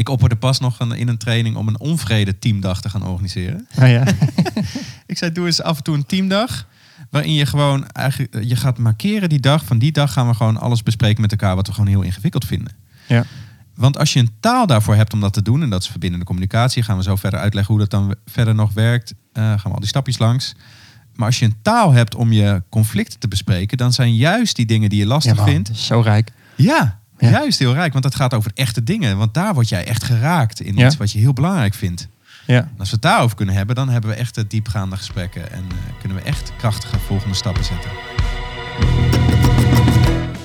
Ik opperde pas nog een, in een training om een onvrede teamdag te gaan organiseren. Oh ja. Ik zei, doe eens af en toe een teamdag. Waarin je gewoon eigenlijk, je gaat markeren die dag. Van die dag gaan we gewoon alles bespreken met elkaar wat we gewoon heel ingewikkeld vinden. Ja. Want als je een taal daarvoor hebt om dat te doen, en dat is verbindende communicatie, gaan we zo verder uitleggen hoe dat dan verder nog werkt. Eh, gaan we al die stapjes langs. Maar als je een taal hebt om je conflicten te bespreken, dan zijn juist die dingen die je lastig ja man, vindt, Zo rijk. ja, Ja. juist heel rijk. Want het gaat over echte dingen. Want daar word jij echt geraakt in iets wat je heel belangrijk vindt. Ja. En als we het daarover kunnen hebben, dan hebben we echt eh, diepgaande gesprekken. En eh, kunnen we echt krachtige volgende stappen zetten.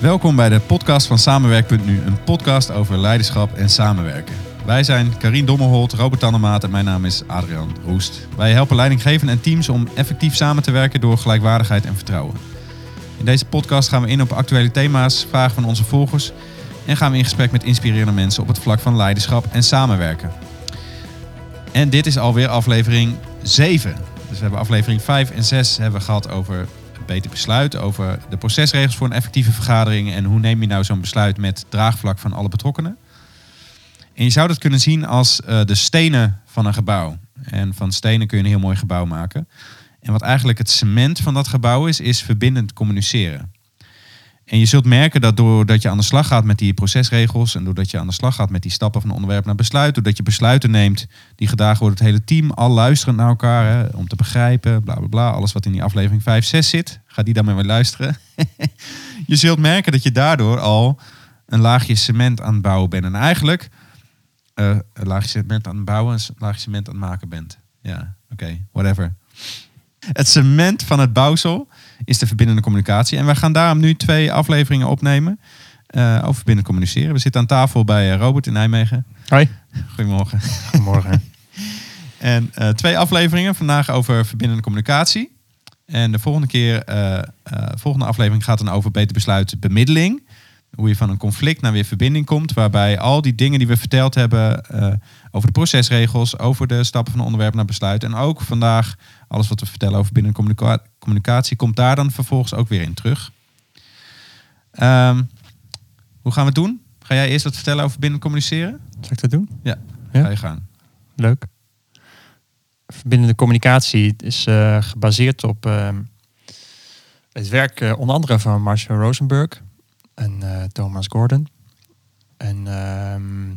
Welkom bij de podcast van Samenwerk.nu. Een podcast over leiderschap en samenwerken. Wij zijn Karien Dommelholt, Robert Tannemaat en mijn naam is Adrian Roest. Wij helpen leidinggevenden en teams om effectief samen te werken door gelijkwaardigheid en vertrouwen. In deze podcast gaan we in op actuele thema's, vragen van onze volgers... en gaan we in gesprek met inspirerende mensen op het vlak van leiderschap en samenwerken. En dit is alweer aflevering 7. Dus we hebben aflevering 5 en 6 hebben we gehad over beter besluit, over de procesregels voor een effectieve vergadering en hoe neem je nou zo'n besluit met draagvlak van alle betrokkenen. En je zou dat kunnen zien als eh, de stenen van een gebouw. En van stenen kun je een heel mooi gebouw maken. En wat eigenlijk het cement van dat gebouw is, is verbindend communiceren. En je zult merken dat doordat je aan de slag gaat met die procesregels en doordat je aan de slag gaat met die stappen van onderwerp naar besluit, doordat je besluiten neemt die gedragen worden het hele team, al luisterend naar elkaar hè, om te begrijpen, bla bla bla, alles wat in die aflevering 5, 6 zit, ga die dan maar weer luisteren. je zult merken dat je daardoor al een laagje cement aan het bouwen bent. En eigenlijk eh, een laagje cement aan het bouwen en een laagje cement aan het maken bent. Ja, oké, whatever. Het cement van het bouwsel is de verbindende communicatie. En wij gaan daarom nu twee afleveringen opnemen eh, over verbindend communiceren. We zitten aan tafel bij eh, Robert in Nijmegen. Hoi. Goedemorgen. Goedemorgen. En eh, twee afleveringen vandaag over verbindende communicatie. En de volgende keer, eh, eh, volgende aflevering gaat dan over beter besluit bemiddeling. Hoe je van een conflict naar weer verbinding komt. Waarbij al die dingen die we verteld hebben eh, over de procesregels, over de stappen van onderwerp naar besluit. En ook vandaag alles wat we vertellen over binnen communica- communicatie, komt daar dan vervolgens ook weer in terug. Ehm, hoe gaan we het doen? Ga jij eerst wat vertellen over binnen communiceren? Zal ik dat doen? Ja, Ja. ga je gaan. Leuk. Verbindende communicatie is eh, gebaseerd op ehm, het werk eh, onder andere van Marshall Rosenberg en eh, Thomas Gordon. En ehm,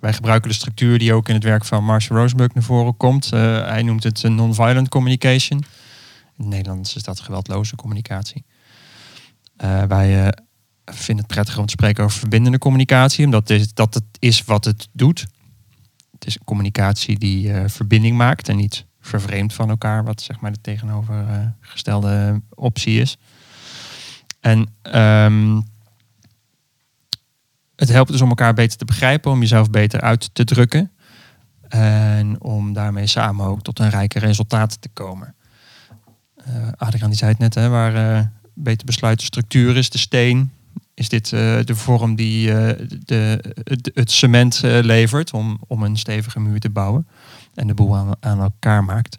wij gebruiken de structuur die ook in het werk van Marshall Rosenberg naar voren komt. Eh, hij noemt het non-violent communication. In het Nederlands is dat geweldloze communicatie. Eh, wij vinden het prettiger om te spreken over verbindende communicatie, omdat is, dat het is wat het doet. Het is een communicatie die verbinding maakt en niet vervreemd van elkaar, wat zeg maar de tegenovergestelde optie is. En ehm, het helpt dus om elkaar beter te begrijpen, om jezelf beter uit te drukken. En om daarmee samen ook tot een rijke resultaat te komen. Eh Adriaan die zei het net, hè, waar eh, beter besluiten structuur is, de steen, is dit eh, de vorm die de, het, cement levert om, om een stevige muur te bouwen en de boel aan, aan elkaar maakt.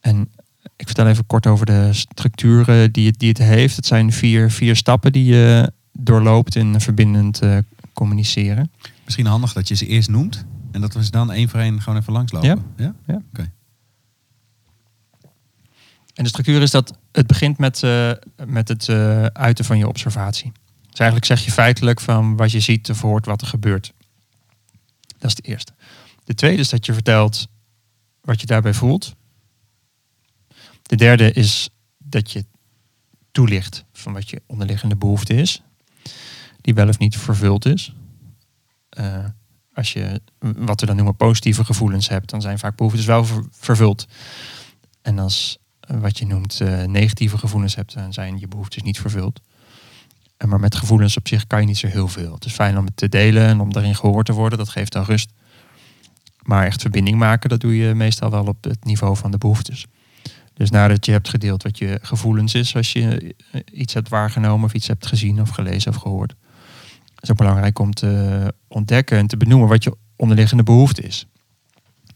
En ik vertel even kort over de structuren die het, die het heeft. Het zijn vier, vier stappen die je doorloopt in verbindend eh, communiceren. Misschien handig dat je ze eerst noemt. En dat we ze dan één voor één gewoon even langslopen. Ja? Ja. En de structuur is dat het begint met, eh, met het eh, uiten van je observatie. Dus eigenlijk zeg je feitelijk van wat je ziet of hoort wat er gebeurt. Dat is de eerste. De tweede is dat je vertelt wat je daarbij voelt. De derde is dat je toelicht van wat je onderliggende behoefte is. Die wel of niet vervuld is. Eh, als je wat we dan noemen positieve gevoelens hebt, dan zijn vaak behoeftes wel ver- vervuld. En als eh, wat je noemt eh, negatieve gevoelens hebt, dan zijn je behoeftes niet vervuld. En maar met gevoelens op zich kan je niet zo heel veel. Het is fijn om het te delen en om daarin gehoord te worden. Dat geeft dan rust. Maar echt verbinding maken, dat doe je meestal wel op het niveau van de behoeftes. Dus nadat je hebt gedeeld wat je gevoelens is, als je eh, iets hebt waargenomen of iets hebt gezien of gelezen of gehoord. Het is ook belangrijk om te ontdekken en te benoemen wat je onderliggende behoefte is.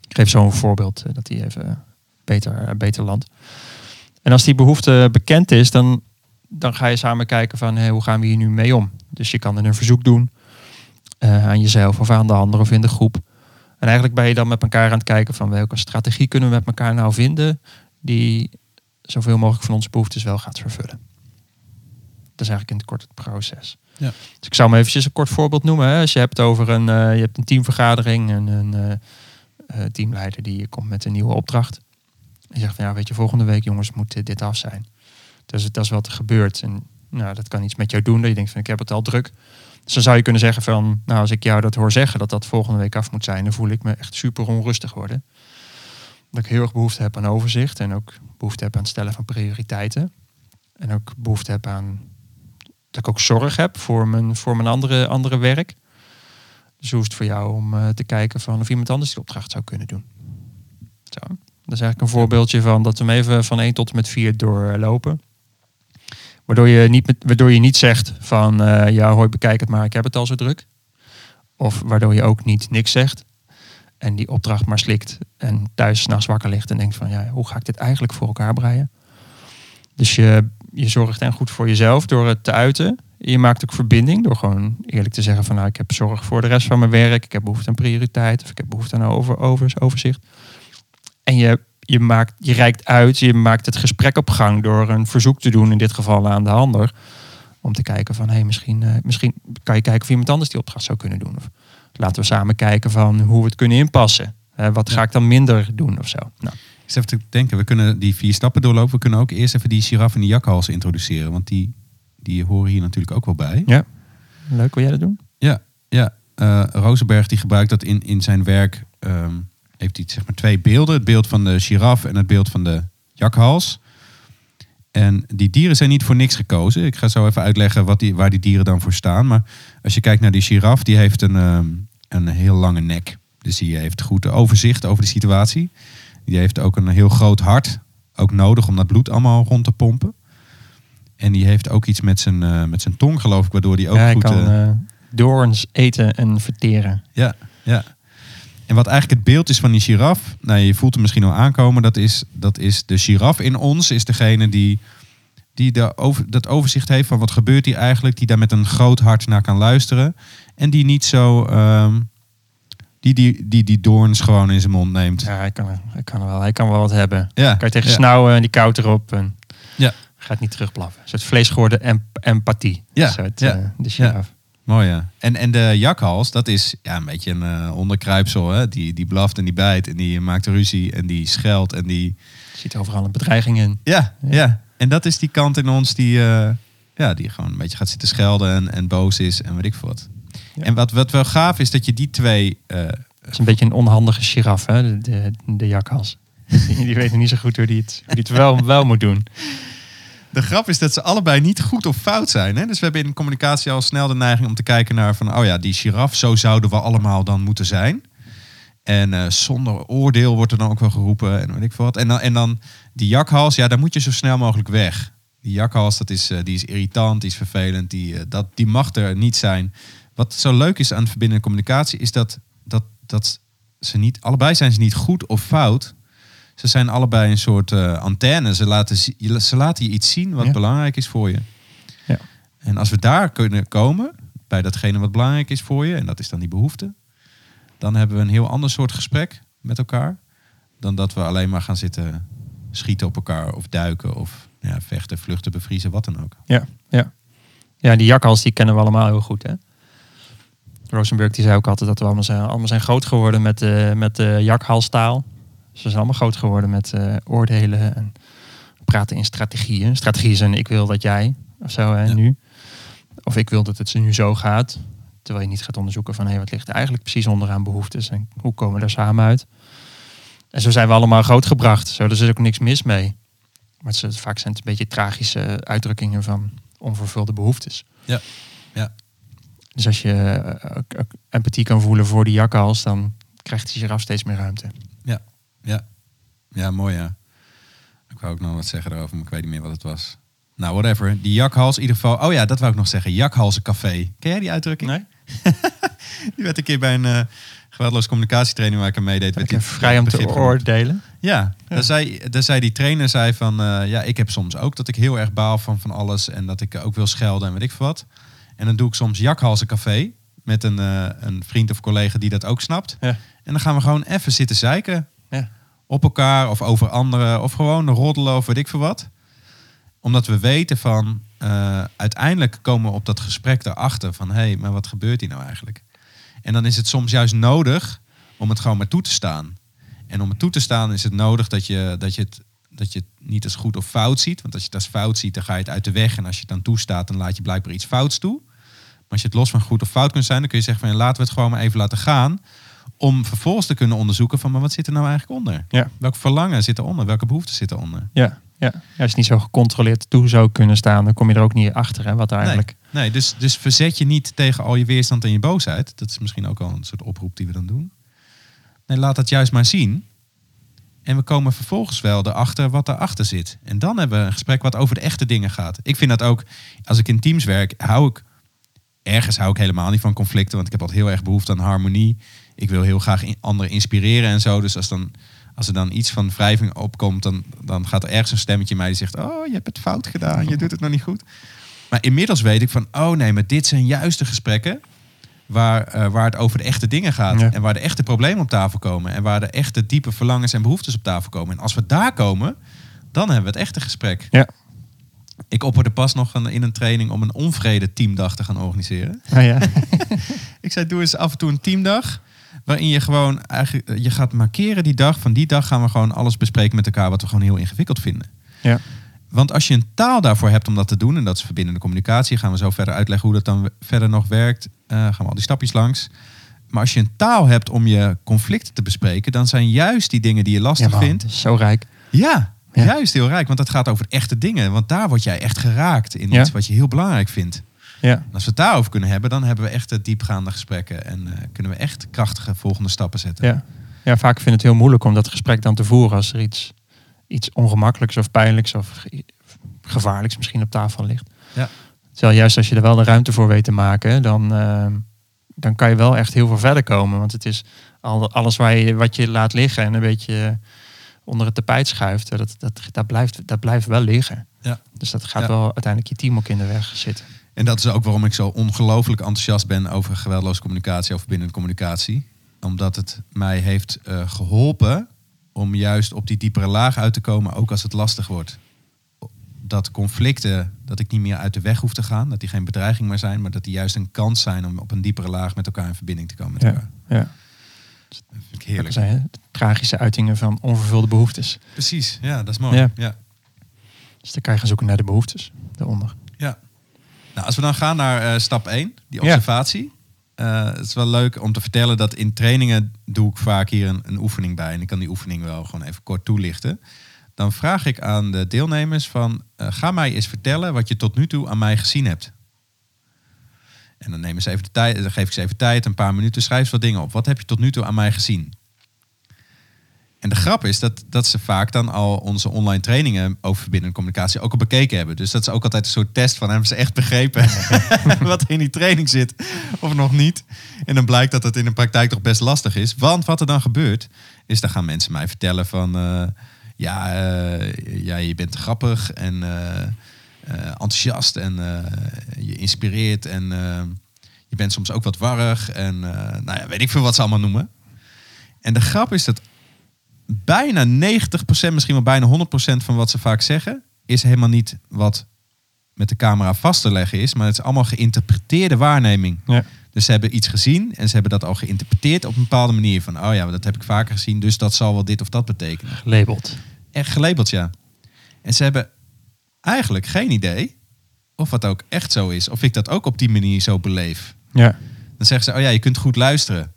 Ik geef zo een voorbeeld eh, dat die even beter, eh, beter landt. En als die behoefte bekend is, dan, dan ga je samen kijken van hey, hoe gaan we hier nu mee om. Dus je kan er een verzoek doen. aan jezelf of aan de ander of in de groep. En eigenlijk ben je dan met elkaar aan het kijken van welke strategie kunnen we met elkaar nou vinden die zoveel mogelijk van onze behoeftes wel gaat vervullen. Dat is eigenlijk in het kort het proces. Ja. Dus ik zou hem eventjes een kort voorbeeld noemen. Hè. Als je hebt over een, eh, je hebt een teamvergadering en een eh, eh, teamleider die komt met een nieuwe opdracht. En zegt van ja, weet je, volgende week jongens moet dit- dit af zijn. Dus dat is wat er gebeurt. En nou, dat kan iets met jou doen. Dat je denkt van ik heb het al druk. Dus dan zou je kunnen zeggen van, nou als ik jou dat hoor zeggen dat dat volgende week af moet zijn, dan voel ik me echt super onrustig worden. Dat ik heel erg behoefte heb aan overzicht en ook behoefte heb aan het stellen van prioriteiten. En ook behoefte heb aan dat ik ook zorg heb voor mijn, voor mijn andere, andere werk. Dus hoe is het voor jou om eh, te kijken van of iemand anders die opdracht zou kunnen doen? Zo. Dat is eigenlijk een voorbeeldje van dat we hem even van 1 tot en met 4 doorlopen. Waardoor je niet, met, waardoor je niet zegt van eh, ja hoi bekijk het maar, ik heb het al zo druk. Of waardoor je ook niet niks zegt en die opdracht maar slikt en thuis s'nachts wakker ligt en denkt van ja, hoe ga ik dit eigenlijk voor elkaar breien? Dus je, je zorgt en goed voor jezelf door het te uiten. Je maakt ook verbinding door gewoon eerlijk te zeggen van nou, ik heb zorg voor de rest van mijn werk, ik heb behoefte aan prioriteit of ik heb behoefte aan over, overzicht. En je, je, maakt, je reikt uit, je maakt het gesprek op gang door een verzoek te doen, in dit geval aan de ander. Om te kijken van hé, hey, misschien, eh, misschien kan je kijken of iemand anders die opdracht zou kunnen doen. Of laten we samen kijken van hoe we het kunnen inpassen. Eh, wat ga ik dan minder doen of zo? Nou, Ik zit even te denken, we kunnen die vier stappen doorlopen. We kunnen ook eerst even die giraf en die jakhals introduceren. Want die, die horen hier natuurlijk ook wel bij. ja. Leuk, wil jij dat doen? Ja, ja. Eh, Rosenberg die gebruikt dat in, in zijn werk. ehm, heeft hij zeg maar twee beelden. Het beeld van de giraf en het beeld van de jakhals. En die dieren zijn niet voor niks gekozen. Ik ga zo even uitleggen wat die, waar die dieren dan voor staan. Maar als je kijkt naar die giraf, die heeft een, ehm, een heel lange nek. Dus die heeft goed overzicht over de situatie. Die heeft ook een heel groot hart. Ook nodig om dat bloed allemaal rond te pompen. En die heeft ook iets met zijn, eh, met zijn tong, geloof ik, waardoor die ook ja, hij goed... kan eh, eh, doorns eten en verteren. ja, ja. En wat eigenlijk het beeld is van die giraf, nou je voelt hem misschien al aankomen, dat is, dat is de giraf in ons, is degene die, die de over, dat overzicht heeft van wat gebeurt hier eigenlijk, die daar met een groot hart naar kan luisteren en die niet zo, ehm, die, die, die die doorns gewoon in zijn mond neemt. Ja, hij kan, hij kan wel, hij kan wel wat hebben. Ja, Kan je tegen ja. snauwen en die koud erop en Ja. gaat niet terugblaffen. Een soort vleesgeworden em empathie. Ja, soort, ja, eh, de giraf. Mooi ja. En, en de jakhals, dat is ja, een beetje een eh, onderkruipsel. Hè? Die, die blaft en die bijt en die maakt ruzie en die scheldt en die... Je ziet overal een bedreiging in. Ja, ja. Ja. En dat is die kant in ons die, eh, ja, die gewoon een beetje gaat zitten schelden en, en boos is en weet ik veel wat. Ja. En wat, wat wel gaaf is dat je die twee... eh, Het is een beetje een onhandige giraf, hè? De, de, de jakhals. Die, die weet nog niet zo goed hoe die het, hoe die het wel, wel moet doen. De grap is dat ze allebei niet goed of fout zijn. Hè? Dus we hebben in communicatie al snel de neiging om te kijken naar van... oh ja, die giraf, zo zouden we allemaal dan moeten zijn. En eh, zonder oordeel wordt er dan ook wel geroepen en weet ik wat. En dan, en dan die jakhals, ja, daar moet je zo snel mogelijk weg. Die jakhals, dat is, eh, die is irritant, die is vervelend, die, eh, dat, die mag er niet zijn. Wat zo leuk is aan verbindende communicatie, is dat, dat, dat ze niet, allebei zijn ze niet goed of fout. Ze zijn allebei een soort eh, antenne. Ze laten, ze laten je iets zien wat Ja. belangrijk is voor je. Ja. En als we daar kunnen komen, bij datgene wat belangrijk is voor je, en dat is dan die behoefte, dan hebben we een heel ander soort gesprek met elkaar. Dan dat we alleen maar gaan zitten schieten op elkaar of duiken of ja, vechten, vluchten, bevriezen, wat dan ook. Ja, ja. ja, die jakhals die kennen we allemaal heel goed. Hè? Rosenberg die zei ook altijd dat we allemaal zijn, allemaal zijn groot geworden met, de met de jakhalstaal. Ze zijn allemaal groot geworden met eh, oordelen en praten in strategieën. Strategieën zijn ik wil dat jij, of zo, hè, Ja. nu. Of ik wil dat het nu zo gaat. Terwijl je niet gaat onderzoeken van hé, wat ligt er eigenlijk precies onderaan behoeftes en hoe komen we daar samen uit. En zo zijn we allemaal grootgebracht. Zo, er is ook niks mis mee. Maar het is, vaak zijn het een beetje tragische uitdrukkingen van onvervulde behoeftes. Ja, ja. Dus als je eh, empathie kan voelen voor die jakhals, dan krijgt die giraf steeds meer ruimte. Ja, mooi ja. Ik wou ook nog wat zeggen erover, maar ik weet niet meer wat het was. Nou, whatever. Die jakhals, in ieder geval. Oh ja, dat wou ik nog zeggen. Jakhalsencafé. Ken jij die uitdrukking? Nee? Die werd een keer bij een eh geweldloos communicatietraining waar ik aan meedeed. werd Ik die vrij om te oordelen. Ja, Ja. Daar, zei, daar zei die trainer zei van, eh, ja, ik heb soms ook dat ik heel erg baal van van alles en dat ik ook wil schelden en weet ik veel wat. En dan doe ik soms jakhalsencafé. met een, eh, een vriend of collega die dat ook snapt. Ja. En dan gaan we gewoon even zitten zeiken. Op elkaar of over anderen. Of gewoon roddelen of weet ik veel wat. Omdat we weten van... eh, uiteindelijk komen we op dat gesprek daarachter van... hé, hey, maar wat gebeurt hier nou eigenlijk? En dan is het soms juist nodig om het gewoon maar toe te staan. En om het toe te staan is het nodig dat je, dat je, het, dat je het niet als goed of fout ziet. Want als je het als fout ziet, dan ga je het uit de weg. En als je het dan toestaat, dan laat je blijkbaar iets fouts toe. Maar als je het los van goed of fout kunt zijn, dan kun je zeggen van laten we het gewoon maar even laten gaan. Om vervolgens te kunnen onderzoeken van maar wat zit er nou eigenlijk onder? Ja. Welk verlangen zit eronder? Welke behoeften zitten onder? Ja, ja. ja, als je niet zo gecontroleerd toe zou kunnen staan, dan kom je er ook niet achter. Hè, wat er eigenlijk. Nee, dus, dus verzet je niet tegen al je weerstand en je boosheid. Dat is misschien ook al een soort oproep die we dan doen. Nee, laat dat juist maar zien. En we komen vervolgens wel erachter wat daarachter zit. En dan hebben we een gesprek wat over de echte dingen gaat. Ik vind dat ook, als ik in teams werk, hou ik... Ergens hou ik helemaal niet van conflicten, want ik heb altijd heel erg behoefte aan harmonie. Ik wil heel graag anderen inspireren en zo. Dus als, dan, als er dan iets van wrijving opkomt, dan, dan gaat er ergens een stemmetje in mij die zegt... Oh, je hebt het fout gedaan, je doet het nog niet goed. Maar inmiddels weet ik van, oh nee, maar dit zijn juist de gesprekken waar, eh, waar het over de echte dingen gaat. Ja. En waar de echte problemen op tafel komen. En waar de echte diepe verlangens en behoeftes op tafel komen. En als we daar komen, dan hebben we het echte gesprek. Ja. Ik opperde pas nog een, in een training om een onvrede teamdag te gaan organiseren. Ah, ja. Ik zei, doe eens af en toe een teamdag. Waarin je gewoon eigenlijk, eh, je gaat markeren die dag. Van die dag gaan we gewoon alles bespreken met elkaar wat we gewoon heel ingewikkeld vinden. ja. Want als je een taal daarvoor hebt om dat te doen, en dat is verbindende communicatie, gaan we zo verder uitleggen hoe dat dan verder nog werkt. Eh, gaan we al die stapjes langs. Maar als je een taal hebt om je conflicten te bespreken, dan zijn juist die dingen die je ja lastig man, vindt, zo rijk. ja, Ja. juist heel rijk. Want dat gaat over echte dingen. Want daar word jij echt geraakt in Ja. iets wat je heel belangrijk vindt. Ja. En als we het daarover kunnen hebben, dan hebben we echt diepgaande gesprekken en eh, kunnen we echt krachtige volgende stappen zetten. Ja. ja, vaak vind ik het heel moeilijk om dat gesprek dan te voeren als er iets, iets ongemakkelijks of pijnlijks of ge- gevaarlijks misschien op tafel ligt. Ja. Terwijl juist als je er wel de ruimte voor weet te maken, dan, eh, dan kan je wel echt heel veel verder komen. Want het is al, alles waar je, wat je laat liggen en een beetje onder het tapijt schuift, eh, dat, dat, dat, blijft, dat blijft wel liggen. Ja. Dus dat gaat Ja. wel uiteindelijk je team ook in de weg zitten. En dat is ook waarom ik zo ongelooflijk enthousiast ben over geweldloze communicatie, over verbindende communicatie. Omdat het mij heeft eh, geholpen om juist op die diepere laag uit te komen, ook als het lastig wordt. Dat conflicten, dat ik niet meer uit de weg hoef te gaan, dat die geen bedreiging meer zijn, maar dat die juist een kans zijn om op een diepere laag met elkaar in verbinding te komen met Ja. elkaar. Ja. Dat vind ik Dat heerlijk. zijn tragische uitingen van onvervulde behoeftes. Precies, ja, dat is mooi. Ja. ja. Dus dan kan je gaan zoeken naar de behoeftes daaronder. Ja. Nou, als we dan gaan naar eh, stap 1, die observatie. Eh, het is wel leuk om te vertellen dat in trainingen doe ik vaak hier een, een oefening bij. En ik kan die oefening wel gewoon even kort toelichten. Dan vraag ik aan de deelnemers van... eh, ga mij eens vertellen wat je tot nu toe aan mij gezien hebt. En dan, nemen ze even de tijd, dan geef ik ze even tijd, een paar minuten, schrijf ze wat dingen op. Wat heb je tot nu toe aan mij gezien? En de grap is dat, dat ze vaak dan al onze online trainingen over verbindende communicatie ook al bekeken hebben. Dus dat is ook altijd een soort test van hebben ze echt begrepen wat in die training zit of nog niet. En dan blijkt dat het in de praktijk toch best lastig is. Want wat er dan gebeurt, is dan gaan mensen mij vertellen van eh, ja, eh, ja, je bent grappig en eh, enthousiast en je inspireert en je bent soms ook wat warrig en nou ja, weet ik veel wat ze allemaal noemen. En de grap is dat bijna 90%, misschien wel bijna 100% van wat ze vaak zeggen, is helemaal niet wat met de camera vast te leggen is, maar het is allemaal geïnterpreteerde waarneming. Ja. Dus ze hebben iets gezien en ze hebben dat al geïnterpreteerd op een bepaalde manier. Van, oh ja, dat heb ik vaker gezien, dus dat zal wel dit of dat betekenen. Gelabeld. Echt gelabeld, ja. En ze hebben eigenlijk geen idee of wat ook echt zo is. Of ik dat ook op die manier zo beleef. Ja. Dan zeggen ze, oh ja, je kunt goed luisteren.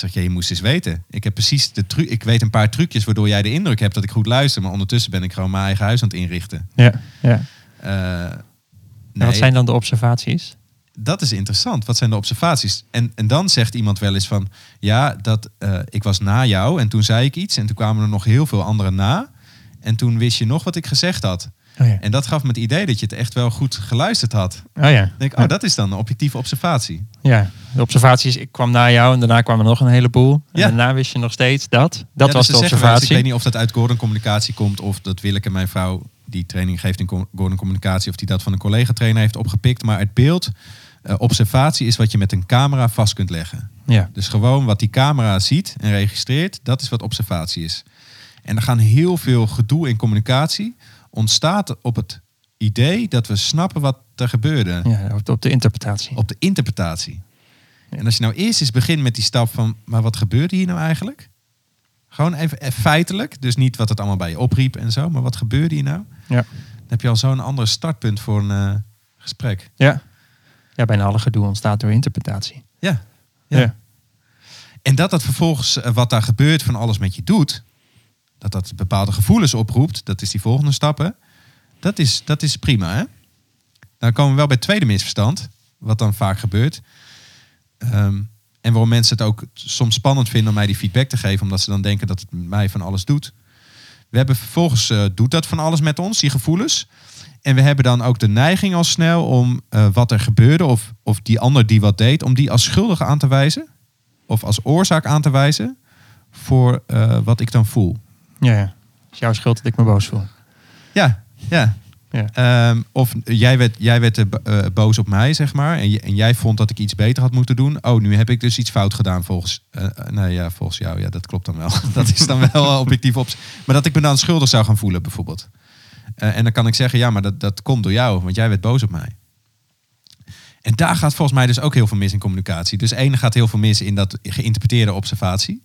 Zeg je, je moest eens weten. Ik heb precies de truc. Ik weet een paar trucjes waardoor jij de indruk hebt dat ik goed luister. Maar ondertussen ben ik gewoon mijn eigen huis aan het inrichten. Ja. ja. Eh, nee, wat zijn dan de observaties? dat is interessant. Wat zijn de observaties? En, en dan zegt iemand wel eens van... Ja, dat, eh, ik was na jou en toen zei ik iets. En toen kwamen er nog heel veel anderen na. En toen wist je nog wat ik gezegd had. Oh ja. En dat gaf me het idee dat je het echt wel goed geluisterd had. Oh ja. Denk oh, dat is dan een objectieve observatie. Ja, de observaties, ik kwam na jou en daarna kwam er nog een heleboel. En Ja. daarna wist je nog steeds dat. Dat Ja, was dus de eens, observatie. ik weet niet of dat uit Gordon Communicatie komt of dat Willeke, mijn vrouw, die training geeft in Gordon Communicatie, of die dat van een collega-trainer heeft opgepikt. Maar het beeld Eh, observatie is wat je met een camera vast kunt leggen. Ja. Dus gewoon wat die camera ziet en registreert, dat is wat observatie is. En er gaan heel veel gedoe in communicatie ontstaat op het idee dat we snappen wat er gebeurde. ja, op de- interpretatie. Op de interpretatie. En als je nou eerst eens begint met die stap van, maar wat gebeurde hier nou eigenlijk? Gewoon even eh, feitelijk, dus niet wat het allemaal bij je opriep en zo, maar wat gebeurde hier nou? Ja. Dan heb je al zo'n ander startpunt voor een eh, gesprek. Ja. ja, bijna alle gedoe ontstaat door interpretatie. Ja. Ja. En dat dat vervolgens eh, wat daar gebeurt van alles met je doet, dat dat bepaalde gevoelens oproept, dat is die volgende stappen. Dat is, dat is prima, hè? Dan komen we wel bij het tweede misverstand, wat dan vaak gebeurt. Ehm, en waarom mensen het ook soms spannend vinden om mij die feedback te geven, omdat ze dan denken dat het mij van alles doet. We hebben vervolgens, eh, doet dat van alles met ons, die gevoelens. En we hebben dan ook de neiging al snel om eh, wat er gebeurde, of, of die ander die wat deed, om die als schuldig aan te wijzen. Of als oorzaak aan te wijzen voor eh, wat ik dan voel. Ja, ja. Het is jouw schuld dat ik me boos voel. Ja, ja. Ja. Ehm, of jij werd, jij werd eh, eh, boos op mij, zeg maar. En, en jij vond dat ik iets beter had moeten doen. Oh, nu heb ik dus iets fout gedaan volgens... eh, eh, nee, ja, volgens jou. Ja, dat klopt dan wel. dat is dan wel eh, objectief op. Maar dat ik me dan schuldig zou gaan voelen, bijvoorbeeld. Eh, en dan kan ik zeggen, ja, maar dat, dat komt door jou. Want jij werd boos op mij. En daar gaat volgens mij dus ook heel veel mis in communicatie. Dus één gaat heel veel mis in dat geïnterpreteerde observatie.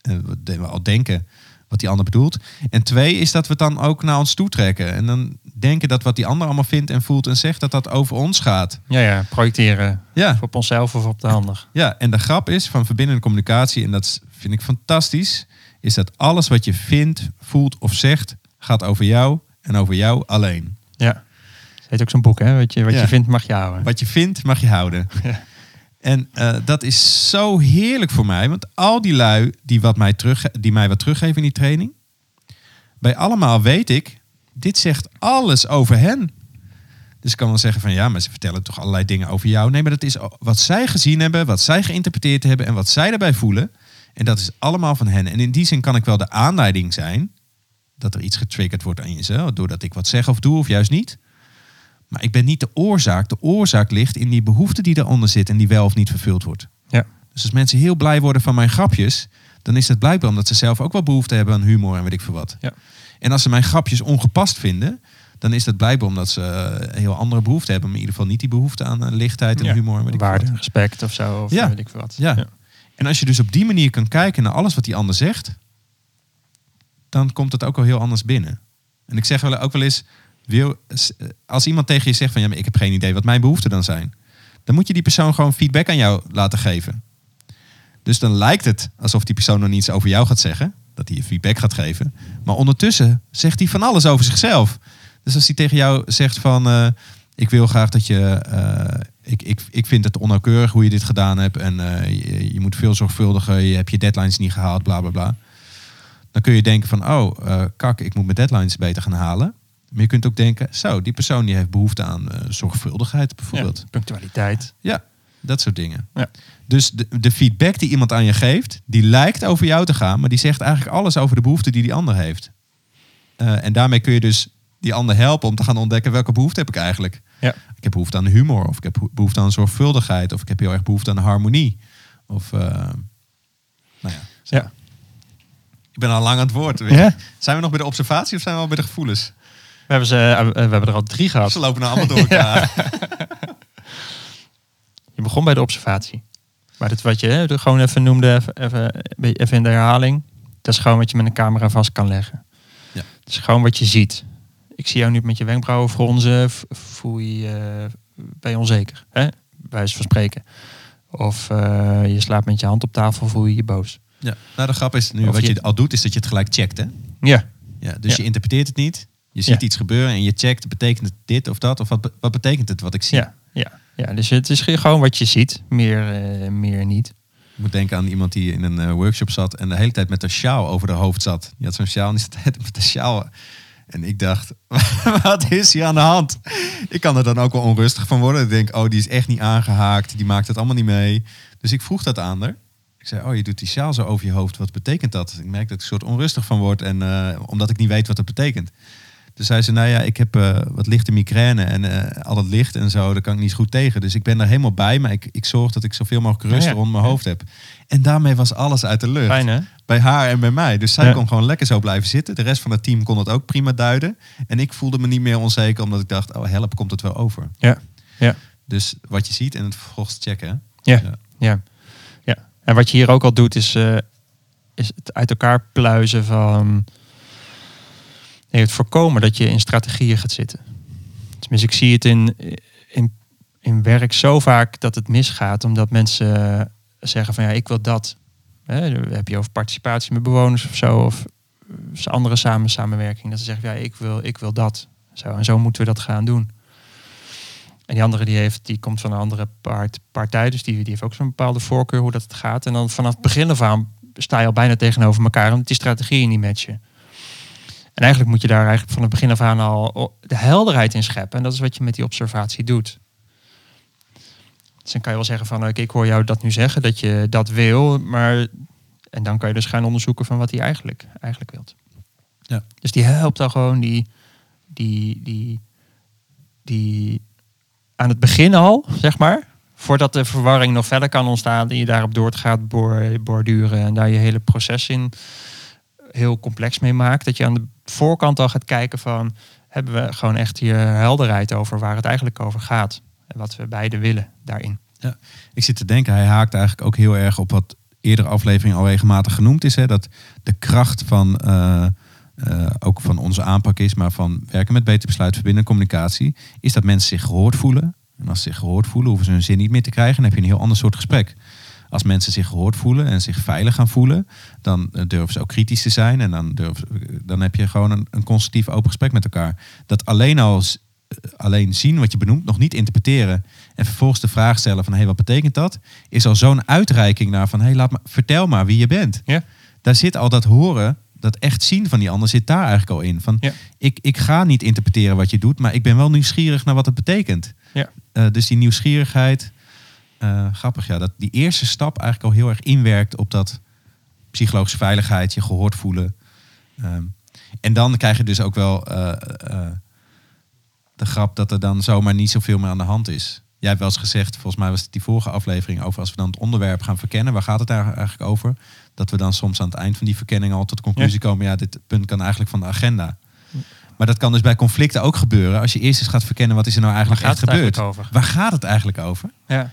Eh, wat we al denken wat die ander bedoelt. En twee is dat we het dan ook naar ons toe trekken. En dan denken dat wat die ander allemaal vindt en voelt en zegt, dat dat over ons gaat. Ja, ja. Projecteren. Ja, Of op onszelf of op de ander. ja. en de grap is van verbindende communicatie, en dat vind ik fantastisch, is dat alles wat je vindt, voelt of zegt, gaat over jou en over jou alleen. Ja. Het heet ook zo'n boek, hè? Wat je, wat Ja. je vindt mag je houden. Wat je vindt, mag je houden. Ja. En eh, dat is zo heerlijk voor mij. Want al die lui die, wat mij, terug, die mij wat teruggeven in die training. Bij allemaal weet ik, dit zegt alles over hen. Dus ik kan wel zeggen van ja, maar ze vertellen toch allerlei dingen over jou. Nee, maar dat is wat zij gezien hebben, wat zij geïnterpreteerd hebben en wat zij daarbij voelen. En dat is allemaal van hen. En in die zin kan ik wel de aanleiding zijn dat er iets getriggerd wordt aan jezelf. Doordat ik wat zeg of doe of juist niet. Maar ik ben niet de oorzaak. De oorzaak ligt in die behoefte die eronder zit en die wel of niet vervuld wordt. Ja. Dus als mensen heel blij worden van mijn grapjes, dan is het blijkbaar omdat ze zelf ook wel behoefte hebben aan humor en weet ik veel wat. Ja. En als ze mijn grapjes ongepast vinden, dan is dat blijkbaar omdat ze eh, een heel andere behoefte hebben. Maar in ieder geval niet die behoefte aan eh, lichtheid en Ja. humor en weet ik Waarde, wat. respect of zo. Of Ja. weet ik veel wat. Ja. En als je dus op die manier kan kijken naar alles wat die ander zegt, dan komt het ook al heel anders binnen. En ik zeg wel ook wel eens, wil, als iemand tegen je zegt van ja, maar ik heb geen idee wat mijn behoeften dan zijn, dan moet je die persoon gewoon feedback aan jou laten geven. Dus dan lijkt het alsof die persoon nog niets over jou gaat zeggen, dat hij je feedback gaat geven. Maar ondertussen zegt hij van alles over zichzelf. Dus als hij tegen jou zegt van eh, ik wil graag dat je, eh, ik, ik, ik vind het onnauwkeurig hoe je dit gedaan hebt en eh, je, je moet veel zorgvuldiger, je hebt je deadlines niet gehaald, bla bla bla. Dan kun je denken van, oh, kak, ik moet mijn deadlines beter gaan halen. Maar je kunt ook denken, zo, die persoon die heeft behoefte aan eh, zorgvuldigheid bijvoorbeeld. Ja, punctualiteit. Ja, dat soort dingen. Ja. Dus de, de feedback die iemand aan je geeft, die lijkt over jou te gaan, maar die zegt eigenlijk alles over de behoefte die die ander heeft. Eh, en daarmee kun je dus die ander helpen om te gaan ontdekken welke behoefte heb ik eigenlijk. Ja. Ik heb behoefte aan humor, of ik heb behoefte aan zorgvuldigheid, of ik heb heel erg behoefte aan harmonie. Of, eh, nou ja, Ja. ik ben al lang aan het woord. Ja? Zijn we nog bij de observatie of zijn we al bij de gevoelens? We hebben, ze, eh, we hebben er al drie gehad. Ze lopen nou allemaal door elkaar. Je begon bij de observatie. Maar dit wat je hè, gewoon even noemde, even, even, even in de herhaling. Dat is gewoon wat je met een camera vast kan leggen. Ja. Het is gewoon wat je ziet. Ik zie jou nu met je wenkbrauwen fronzen. Voel je eh, ben je onzeker? Hè? Bij wijze van spreken. Of eh, je slaapt met je hand op tafel, voel je je boos. Ja. Nou, de grap is nu, Of wat je... je- al doet, is dat je het gelijk checkt. Hè? Ja, Ja, dus Ja. je interpreteert het niet. Je ziet Ja. iets gebeuren en je checkt, betekent het dit of dat? Of wat, wat betekent het wat ik zie? ja, ja, ja. Dus het is gewoon wat je ziet. Meer, eh, meer niet. Ik moet denken aan iemand die in een eh, workshop zat en de hele tijd met een sjaal over de hoofd zat. Die had zo'n sjaal en die zat de hele tijd met de sjaal. En ik dacht, wat is hier aan de hand? Ik kan er dan ook wel onrustig van worden. Ik denk, oh, die is echt niet aangehaakt. Die maakt het allemaal niet mee. Dus ik vroeg dat aan haar. Ik zei, oh, je doet die sjaal zo over je hoofd. Wat betekent dat? Ik merk dat ik een soort onrustig van word. En eh, omdat ik niet weet wat het betekent. Dus zei ze, nou ja, ik heb eh, wat lichte migraine en eh, al dat licht en zo, daar kan ik niet zo goed tegen. Dus ik ben er helemaal bij, maar ik, ik zorg dat ik zoveel mogelijk rust Ja, ja. rond mijn hoofd heb. En daarmee was alles uit de lucht. Fijn hè? Bij haar en bij mij. Dus zij Ja. kon gewoon lekker zo blijven zitten. De rest van het team kon het ook prima duiden. En ik voelde me niet meer onzeker, omdat ik dacht, oh help, komt het wel over. Ja. Ja. Dus wat je ziet en het vervolgens checken. Ja. ja. ja. En wat je hier ook al doet, is, eh, is het uit elkaar pluizen van nee, het voorkomen dat je in strategieën gaat zitten. Tenminste, ik zie het in, in, in werk zo vaak dat het misgaat, omdat mensen zeggen van ja, ik wil dat. Heb je over participatie met bewoners of zo, of andere samen, samenwerking. Dat ze zeggen, ja, ik wil, ik wil dat. Zo, en zo moeten we dat gaan doen. En die andere die heeft, die komt van een andere part, partij, dus die, die heeft ook zo'n bepaalde voorkeur hoe dat het gaat. En dan vanaf het begin af aan sta je al bijna tegenover elkaar, omdat die strategieën niet matchen. En eigenlijk moet je daar eigenlijk van het begin af aan al de helderheid in scheppen. En dat is wat je met die observatie doet. Dus dan kan je wel zeggen van, oké, ik hoor jou dat nu zeggen, dat je dat wil, maar en dan kan je dus gaan onderzoeken van wat hij eigenlijk, eigenlijk wilt. Ja. Dus die helpt dan gewoon die, die, die, die aan het begin al, zeg maar, voordat de verwarring nog verder kan ontstaan, die je daarop door gaat borduren en daar je hele proces in heel complex mee maakt. Dat je aan de voorkant al gaat kijken van, hebben we gewoon echt hier helderheid over waar het eigenlijk over gaat. En wat we beide willen daarin. Ik zit te denken, hij haakt eigenlijk ook heel erg op wat eerdere aflevering al regelmatig genoemd is. Hè, dat de kracht van, eh, eh, ook van onze aanpak is, maar van werken met beter besluit, verbinden communicatie, is dat mensen zich gehoord voelen. En als ze zich gehoord voelen, hoeven ze hun zin niet meer te krijgen. Dan heb je een heel ander soort gesprek. Als mensen zich gehoord voelen en zich veilig gaan voelen, dan eh, durven ze ook kritisch te zijn. En dan, durven, ze- dan heb je gewoon een, een constructief open gesprek met elkaar. Dat alleen al eh, alleen zien wat je benoemt, nog niet interpreteren. En vervolgens de vraag stellen van hé, hey, wat betekent dat? Is al zo'n uitreiking naar van hé, hey, laat maar, vertel maar wie je bent. Ja. Daar zit al dat horen, dat echt zien van die ander zit daar eigenlijk al in. Van Ja. ik, ik ga niet interpreteren wat je doet, maar ik ben wel nieuwsgierig naar wat het betekent. Ja. Eh, dus die nieuwsgierigheid, eh, grappig ja, dat die eerste stap eigenlijk al heel erg inwerkt op dat psychologische veiligheid, je gehoord voelen. Ehm, en dan krijg je dus ook wel eh, eh, de grap dat er dan zomaar niet zoveel meer aan de hand is. Jij hebt wel eens gezegd, volgens mij was het die vorige aflevering over als we dan het onderwerp gaan verkennen, waar gaat het daar eigenlijk over? Dat we dan soms aan het eind van die verkenning al tot de conclusie komen, ja, dit punt kan eigenlijk van de agenda. Maar dat kan dus bij conflicten ook gebeuren. Als je eerst eens gaat verkennen, wat is er nou eigenlijk echt het gebeurd? eigenlijk? Waar gaat het eigenlijk over? Ja.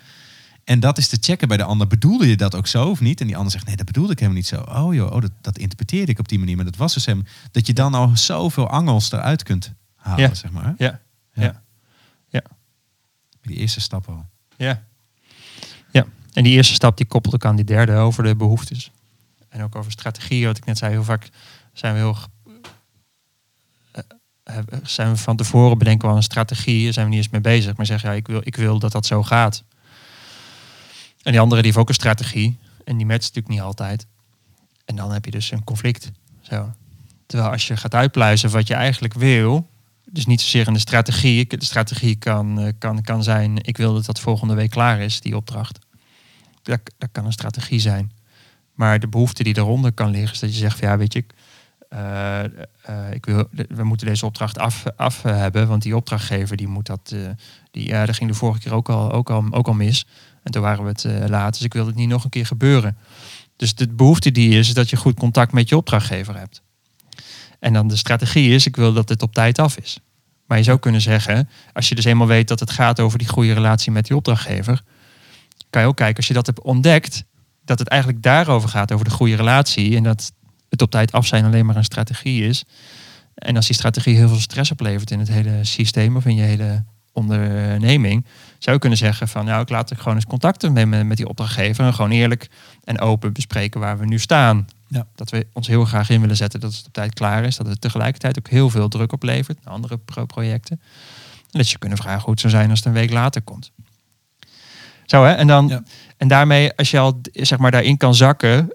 En dat is te checken bij de ander. Bedoelde je dat ook zo of niet? En die ander zegt, nee, dat bedoelde ik helemaal niet zo. Oh joh, oh, dat, dat interpreteerde ik op die manier. Maar dat was dus hem. Dat je dan al zoveel angels eruit kunt halen, Ja. zeg maar. Ja. Ja. Ja. Die eerste stap al. Ja. Ja. En die eerste stap die koppelt ook aan die derde over de behoeftes. En ook over strategieën, wat ik net zei. Heel vaak zijn we heel... ge- eh, hebben- zijn we van tevoren bedenken we een strategie, zijn we niet eens mee bezig, maar zeggen ja, ik wil, ik wil dat dat zo gaat. En die andere die heeft ook een strategie en die matcht natuurlijk niet altijd. En dan heb je dus een conflict. Zo. Terwijl als je gaat uitpluizen wat je eigenlijk wil, dus niet zozeer in de strategie. De strategie kan, eh, kan, kan zijn, ik wil dat dat volgende week klaar is, die opdracht. Dat, dat kan een strategie zijn. Maar de behoefte die eronder kan liggen, is dat je zegt, van, ja, weet je, ik, eh, eh, ik wil, we moeten deze opdracht af, af hebben, want die opdrachtgever die moet dat, eh, die, ja, dat ging de vorige keer ook al, ook al, ook al mis. En toen waren we het laat, dus ik wil het niet nog een keer gebeuren. Dus de behoefte die is, is dat je goed contact met je opdrachtgever hebt. En dan de strategie is, ik wil dat het op tijd af is. Maar je zou kunnen zeggen, als je dus eenmaal weet dat het gaat over die goede relatie met die opdrachtgever, kan je ook kijken als je dat hebt ontdekt, dat het eigenlijk daarover gaat, over de goede relatie. En dat het op tijd af zijn alleen maar een strategie is. En als die strategie heel veel stress oplevert in het hele systeem of in je hele onderneming, zou je kunnen zeggen van nou, ik laat er gewoon eens contacten mee met, met die opdrachtgever en gewoon eerlijk en open bespreken waar we nu staan. Ja. Dat we ons heel graag in willen zetten dat het op tijd klaar is, dat het tegelijkertijd ook heel veel druk oplevert naar andere pro- projecten. En dat je kunnen vragen hoe het zou zijn als het een week later komt. Zo hè, en dan Ja. en daarmee, als je al zeg maar daarin kan zakken,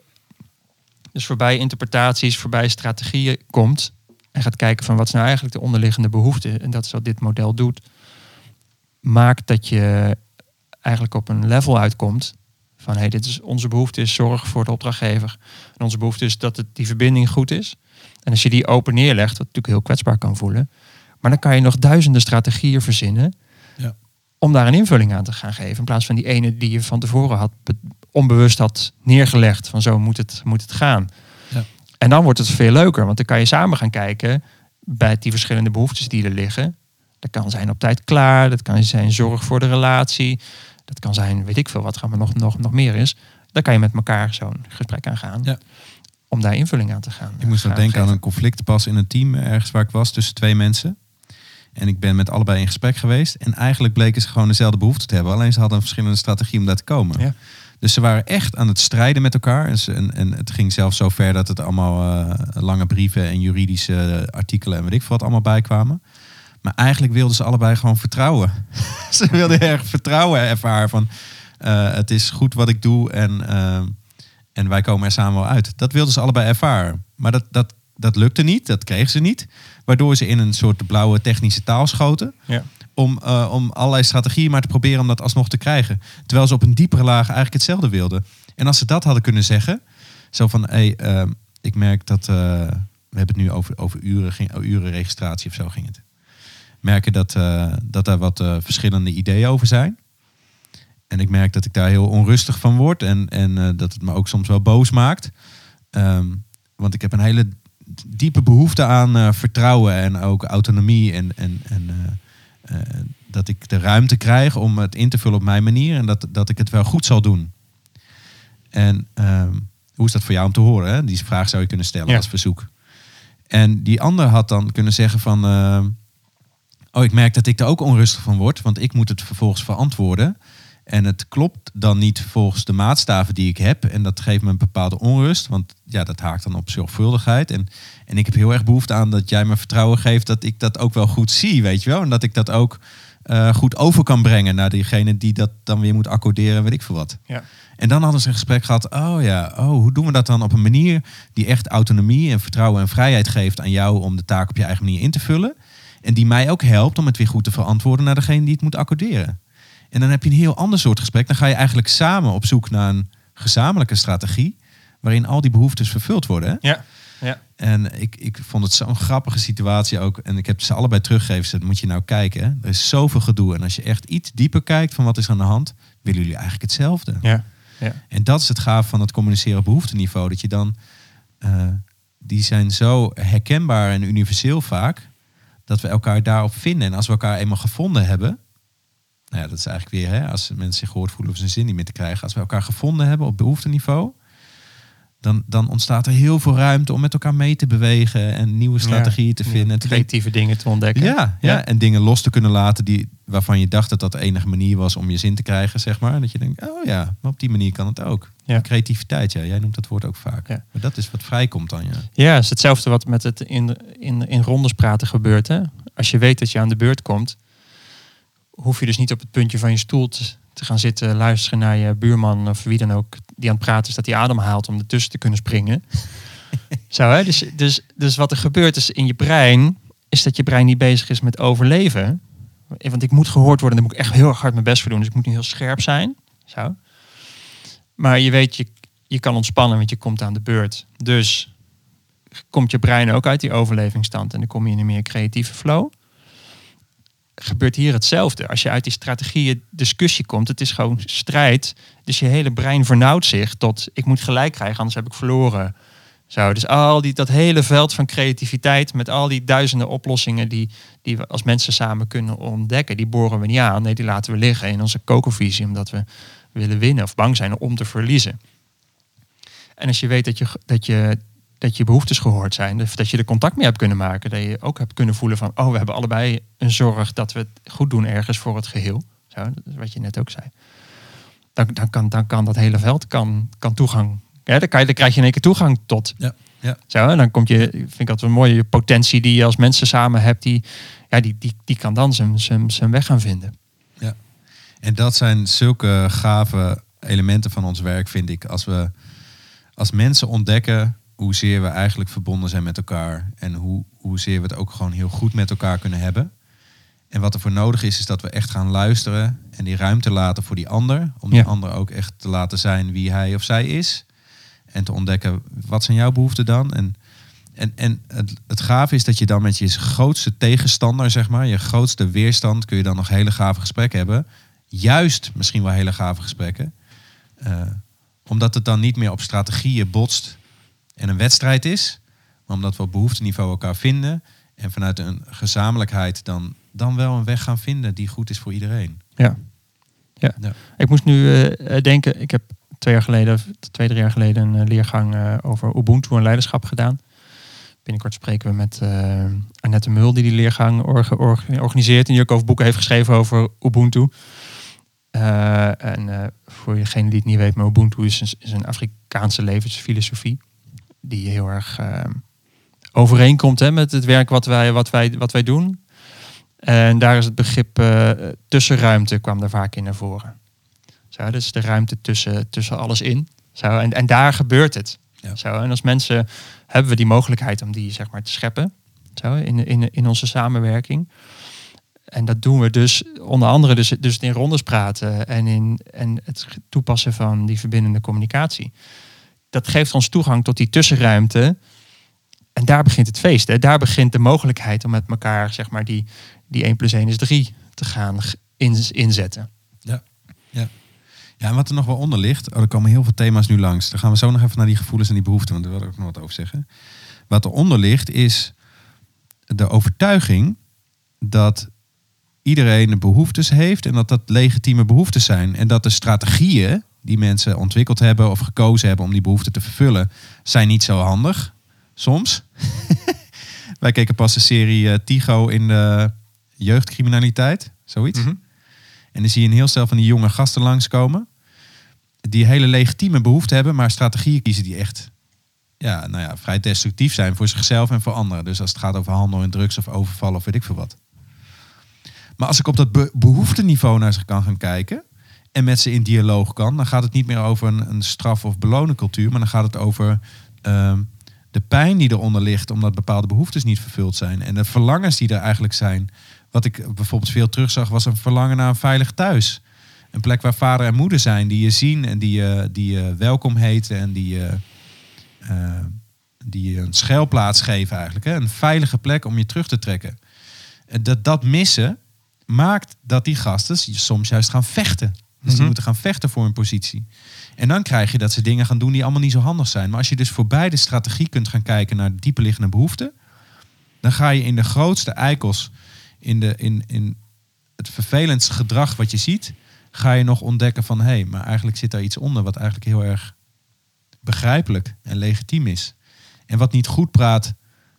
dus voorbij interpretaties, voorbij strategieën komt en gaat kijken van wat is nou eigenlijk de onderliggende behoefte, en dat is wat dit model doet, maakt dat je eigenlijk op een level uitkomt Van hey, dit is onze behoefte is zorg voor de opdrachtgever. En onze behoefte is dat het, die verbinding goed is. En als je die open neerlegt, wat natuurlijk heel kwetsbaar kan voelen. Maar dan kan je nog duizenden strategieën verzinnen. Om daar een invulling aan te gaan geven. In plaats van die ene die je van tevoren had be- onbewust had neergelegd. Van zo moet het, moet het gaan. Ja. En dan wordt het veel leuker. Want dan kan je samen gaan kijken bij die verschillende behoeftes die er liggen. Dat kan zijn op tijd klaar. Dat kan zijn zorg voor de relatie. Dat kan zijn, weet ik veel wat er allemaal nog, nog, nog meer is. Daar kan je met elkaar zo'n gesprek aan gaan. Ja. Om daar invulling aan te gaan. Ik moest nog gaan denken aan een conflict pas in een team ergens waar ik was tussen twee mensen. En ik ben met allebei in gesprek geweest. En eigenlijk bleken ze gewoon dezelfde behoefte te hebben. Alleen ze hadden een verschillende strategie om daar te komen. Ja. Dus ze waren echt aan het strijden met elkaar. En, ze- en, en het ging zelfs zo ver dat het allemaal eh, lange brieven en juridische artikelen en weet ik veel wat allemaal bijkwamen. Maar eigenlijk wilden ze allebei gewoon vertrouwen. ze wilden erg vertrouwen ervaren van eh, het is goed wat ik doe en, eh, en wij komen er samen wel uit. Dat wilden ze allebei ervaren. Maar dat, dat, dat lukte niet, dat kregen ze niet. Waardoor ze in een soort blauwe technische taal schoten Ja. om, eh, om allerlei strategieën maar te proberen om dat alsnog te krijgen. Terwijl ze op een diepere laag eigenlijk hetzelfde wilden. En als ze dat hadden kunnen zeggen, zo van, hé, eh, ik merk dat, eh, we hebben het nu over, over uren, ging, oh, urenregistratie of zo ging het. Merken dat, eh, dat daar wat verschillende ideeën over zijn. En ik merk dat ik daar heel onrustig van word en, en dat het me ook soms wel boos maakt. Ehm, want ik heb een hele diepe behoefte aan eh, vertrouwen en ook autonomie en, en, en eh, eh, dat ik de ruimte krijg om het in te vullen op mijn manier en dat, dat ik het wel goed zal doen. En ehm, hoe is dat voor jou om te horen? Hè? Die vraag zou je kunnen stellen Ja. als verzoek. En die ander had dan kunnen zeggen van... oh, ik merk dat ik er ook onrustig van word, want ik moet het vervolgens verantwoorden. En het klopt dan niet volgens de maatstaven die ik heb. En dat geeft me een bepaalde onrust, want ja, dat haakt dan op zorgvuldigheid. En, en ik heb heel erg behoefte aan dat jij me vertrouwen geeft dat ik dat ook wel goed zie, weet je wel. En dat ik dat ook eh, goed over kan brengen naar diegene die dat dan weer moet accorderen, weet ik veel wat. Ja. En dan hadden ze een gesprek gehad. Oh ja, oh, hoe doen we dat dan op een manier die echt autonomie en vertrouwen en vrijheid geeft aan jou om de taak op je eigen manier in te vullen. En die mij ook helpt om het weer goed te verantwoorden naar degene die het moet accorderen. En dan heb je een heel ander soort gesprek. Dan ga je eigenlijk samen op zoek naar een gezamenlijke strategie. Waarin al die behoeftes vervuld worden. Hè? Ja. Ja. En ik, ik vond het zo'n grappige situatie ook. En ik heb ze allebei teruggegeven. Dus dat moet je nou kijken. Hè? Er is zoveel gedoe. En als je echt iets dieper kijkt van wat is aan de hand, willen jullie eigenlijk hetzelfde. Ja. Ja. En dat is het gaaf van het communiceren op behoefteniveau. Dat je dan, eh, die zijn zo herkenbaar en universeel vaak, dat we elkaar daarop vinden. En als we elkaar eenmaal gevonden hebben, nou ja, dat is eigenlijk weer, hè, als mensen zich gehoord voelen of ze zin niet meer te krijgen. Als we elkaar gevonden hebben op behoefteniveau, dan, dan ontstaat er heel veel ruimte om met elkaar mee te bewegen en nieuwe strategieën te vinden. Creatieve dingen te ontdekken. ja, ja, en dingen los te kunnen laten die, waarvan je dacht dat dat de enige manier was om je zin te krijgen, zeg maar. Dat je denkt, oh ja, maar op die manier kan het ook. Ja. Creativiteit, ja, jij noemt dat woord ook vaak. Ja. Maar dat is wat vrijkomt dan, ja. Ja, het is hetzelfde wat met het in, in, in rondes praten gebeurt. Hè? Als je weet dat je aan de beurt komt, hoef je dus niet op het puntje van je stoel te, te gaan zitten, luisteren naar je buurman of wie dan ook die aan het praten is, dat hij adem haalt om ertussen te kunnen springen. Zo, hè? Dus, dus, dus wat er gebeurt is in je brein, is dat je brein niet bezig is met overleven. Want ik moet gehoord worden, daar moet ik echt heel erg hard mijn best voor doen. Dus ik moet nu heel scherp zijn. Zo. Maar je weet, je, je kan ontspannen, want je komt aan de beurt. Dus komt je brein ook uit die overlevingsstand en dan kom je in een meer creatieve flow. Gebeurt hier hetzelfde. Als je uit die strategieën discussie komt, het is gewoon strijd. Dus je hele brein vernauwt zich tot ik moet gelijk krijgen, anders heb ik verloren. Zo, dus al die, dat hele veld van creativiteit met al die duizenden oplossingen die, die we als mensen samen kunnen ontdekken, die boren we niet aan. Nee, die laten we liggen in onze kokervisie, omdat we willen winnen of bang zijn om te verliezen. En als je weet dat je, dat je, dat je behoeftes gehoord zijn, dat je er contact mee hebt kunnen maken, dat je ook hebt kunnen voelen van, oh, we hebben allebei een zorg dat we het goed doen ergens voor het geheel. Zo, dat is wat je net ook zei. Dan, dan, kan, dan kan dat hele veld kan, kan toegang. Ja, dan, kan je, dan krijg je in één keer toegang tot. Ja, ja. Zo, en dan komt je, vind ik dat een mooie potentie die je als mensen samen hebt, die, ja, die, die, die kan dan zijn, zijn, zijn weg gaan vinden. En dat zijn zulke gave elementen van ons werk, vind ik. Als we als mensen ontdekken hoezeer we eigenlijk verbonden zijn met elkaar. En hoe, hoezeer we het ook gewoon heel goed met elkaar kunnen hebben. En wat er voor nodig is, is dat we echt gaan luisteren en die ruimte laten voor die ander. Om die ander ook echt te laten zijn wie hij of zij is. En te ontdekken, wat zijn jouw behoeften dan? En, en, en het, het gave is dat je dan met je grootste tegenstander, zeg maar, je grootste weerstand, kun je dan nog hele gave gesprekken hebben. Juist misschien wel hele gave gesprekken. Eh, omdat het dan niet meer op strategieën botst en een wedstrijd is. Maar omdat we op behoefteniveau elkaar vinden. En vanuit een gezamenlijkheid dan, dan wel een weg gaan vinden die goed is voor iedereen. Ja. ja. Ja. Ik moest nu eh, eh, denken, ik heb twee jaar geleden, twee, drie jaar geleden, een eh, leergang over Ubuntu en leiderschap gedaan. Binnenkort spreken we met Annette Mul, die die leergang orga- orga- organiseert en die ook over boeken heeft geschreven over Ubuntu. En voor degene die het niet weet, maar Ubuntu is een, is een Afrikaanse levensfilosofie. Die heel erg eh, overeenkomt hè, met het werk wat wij, wat, wij, wat wij doen. En daar is het begrip eh, tussenruimte kwam daar vaak in naar voren. Zo, dus de ruimte tussen, tussen alles in. Zo, en, en daar gebeurt het. Ja. Zo, en als mensen hebben we die mogelijkheid om die zeg maar, te scheppen zo, in, in, in onze samenwerking. En dat doen we dus onder andere dus, dus in rondes praten en, in, en het toepassen van die verbindende communicatie. Dat geeft ons toegang tot die tussenruimte. En daar begint het feest. Hè. Daar begint de mogelijkheid om met elkaar zeg maar, die, die 1 plus 1 is 3 te gaan g- in, inzetten. Ja, en wat er nog wel onder ligt, oh, er komen heel veel thema's nu langs. Dan gaan we zo nog even naar die gevoelens en die behoeften, want daar wil ik ook nog wat over zeggen. Wat eronder ligt is de overtuiging dat iedereen behoeftes heeft en dat dat legitieme behoeftes zijn. En dat de strategieën die mensen ontwikkeld hebben of gekozen hebben om die behoeften te vervullen, zijn niet zo handig. Soms. Wij keken pas de serie eh, Tigo in de jeugdcriminaliteit, zoiets. En dan zie je een heel stel van die jonge gasten langskomen. Die hele legitieme behoeften hebben, maar strategieën kiezen die echt ja, nou ja, vrij destructief zijn voor zichzelf en voor anderen. Dus als het gaat over handel in drugs of overvallen of weet ik veel wat. Maar als ik op dat be- behoefteniveau naar ze kan gaan kijken en met ze in dialoog kan, dan gaat het niet meer over een, een straf- of belonen cultuur, maar dan gaat het over ehm, de pijn die eronder ligt omdat bepaalde behoeftes niet vervuld zijn en de verlangens die er eigenlijk zijn. Wat ik bijvoorbeeld veel terugzag was een verlangen naar een veilig thuis. Een plek waar vader en moeder zijn, die je zien en die je, die je welkom heten en die je, eh, die je een schuilplaats geven eigenlijk. Hè? Een veilige plek om je terug te trekken. En dat, dat missen maakt dat die gasten soms juist gaan vechten. Dus die Mhm. moeten gaan vechten voor hun positie. En dan krijg je dat ze dingen gaan doen die allemaal niet zo handig zijn. Maar als je dus voor beide strategie kunt gaan kijken naar dieperliggende behoeften, dan ga je in de grootste eikels, in, de, in, in het vervelendste gedrag wat je ziet, ga je nog ontdekken van hé, hey, maar eigenlijk zit daar iets onder wat eigenlijk heel erg begrijpelijk en legitiem is. En wat niet goed praat,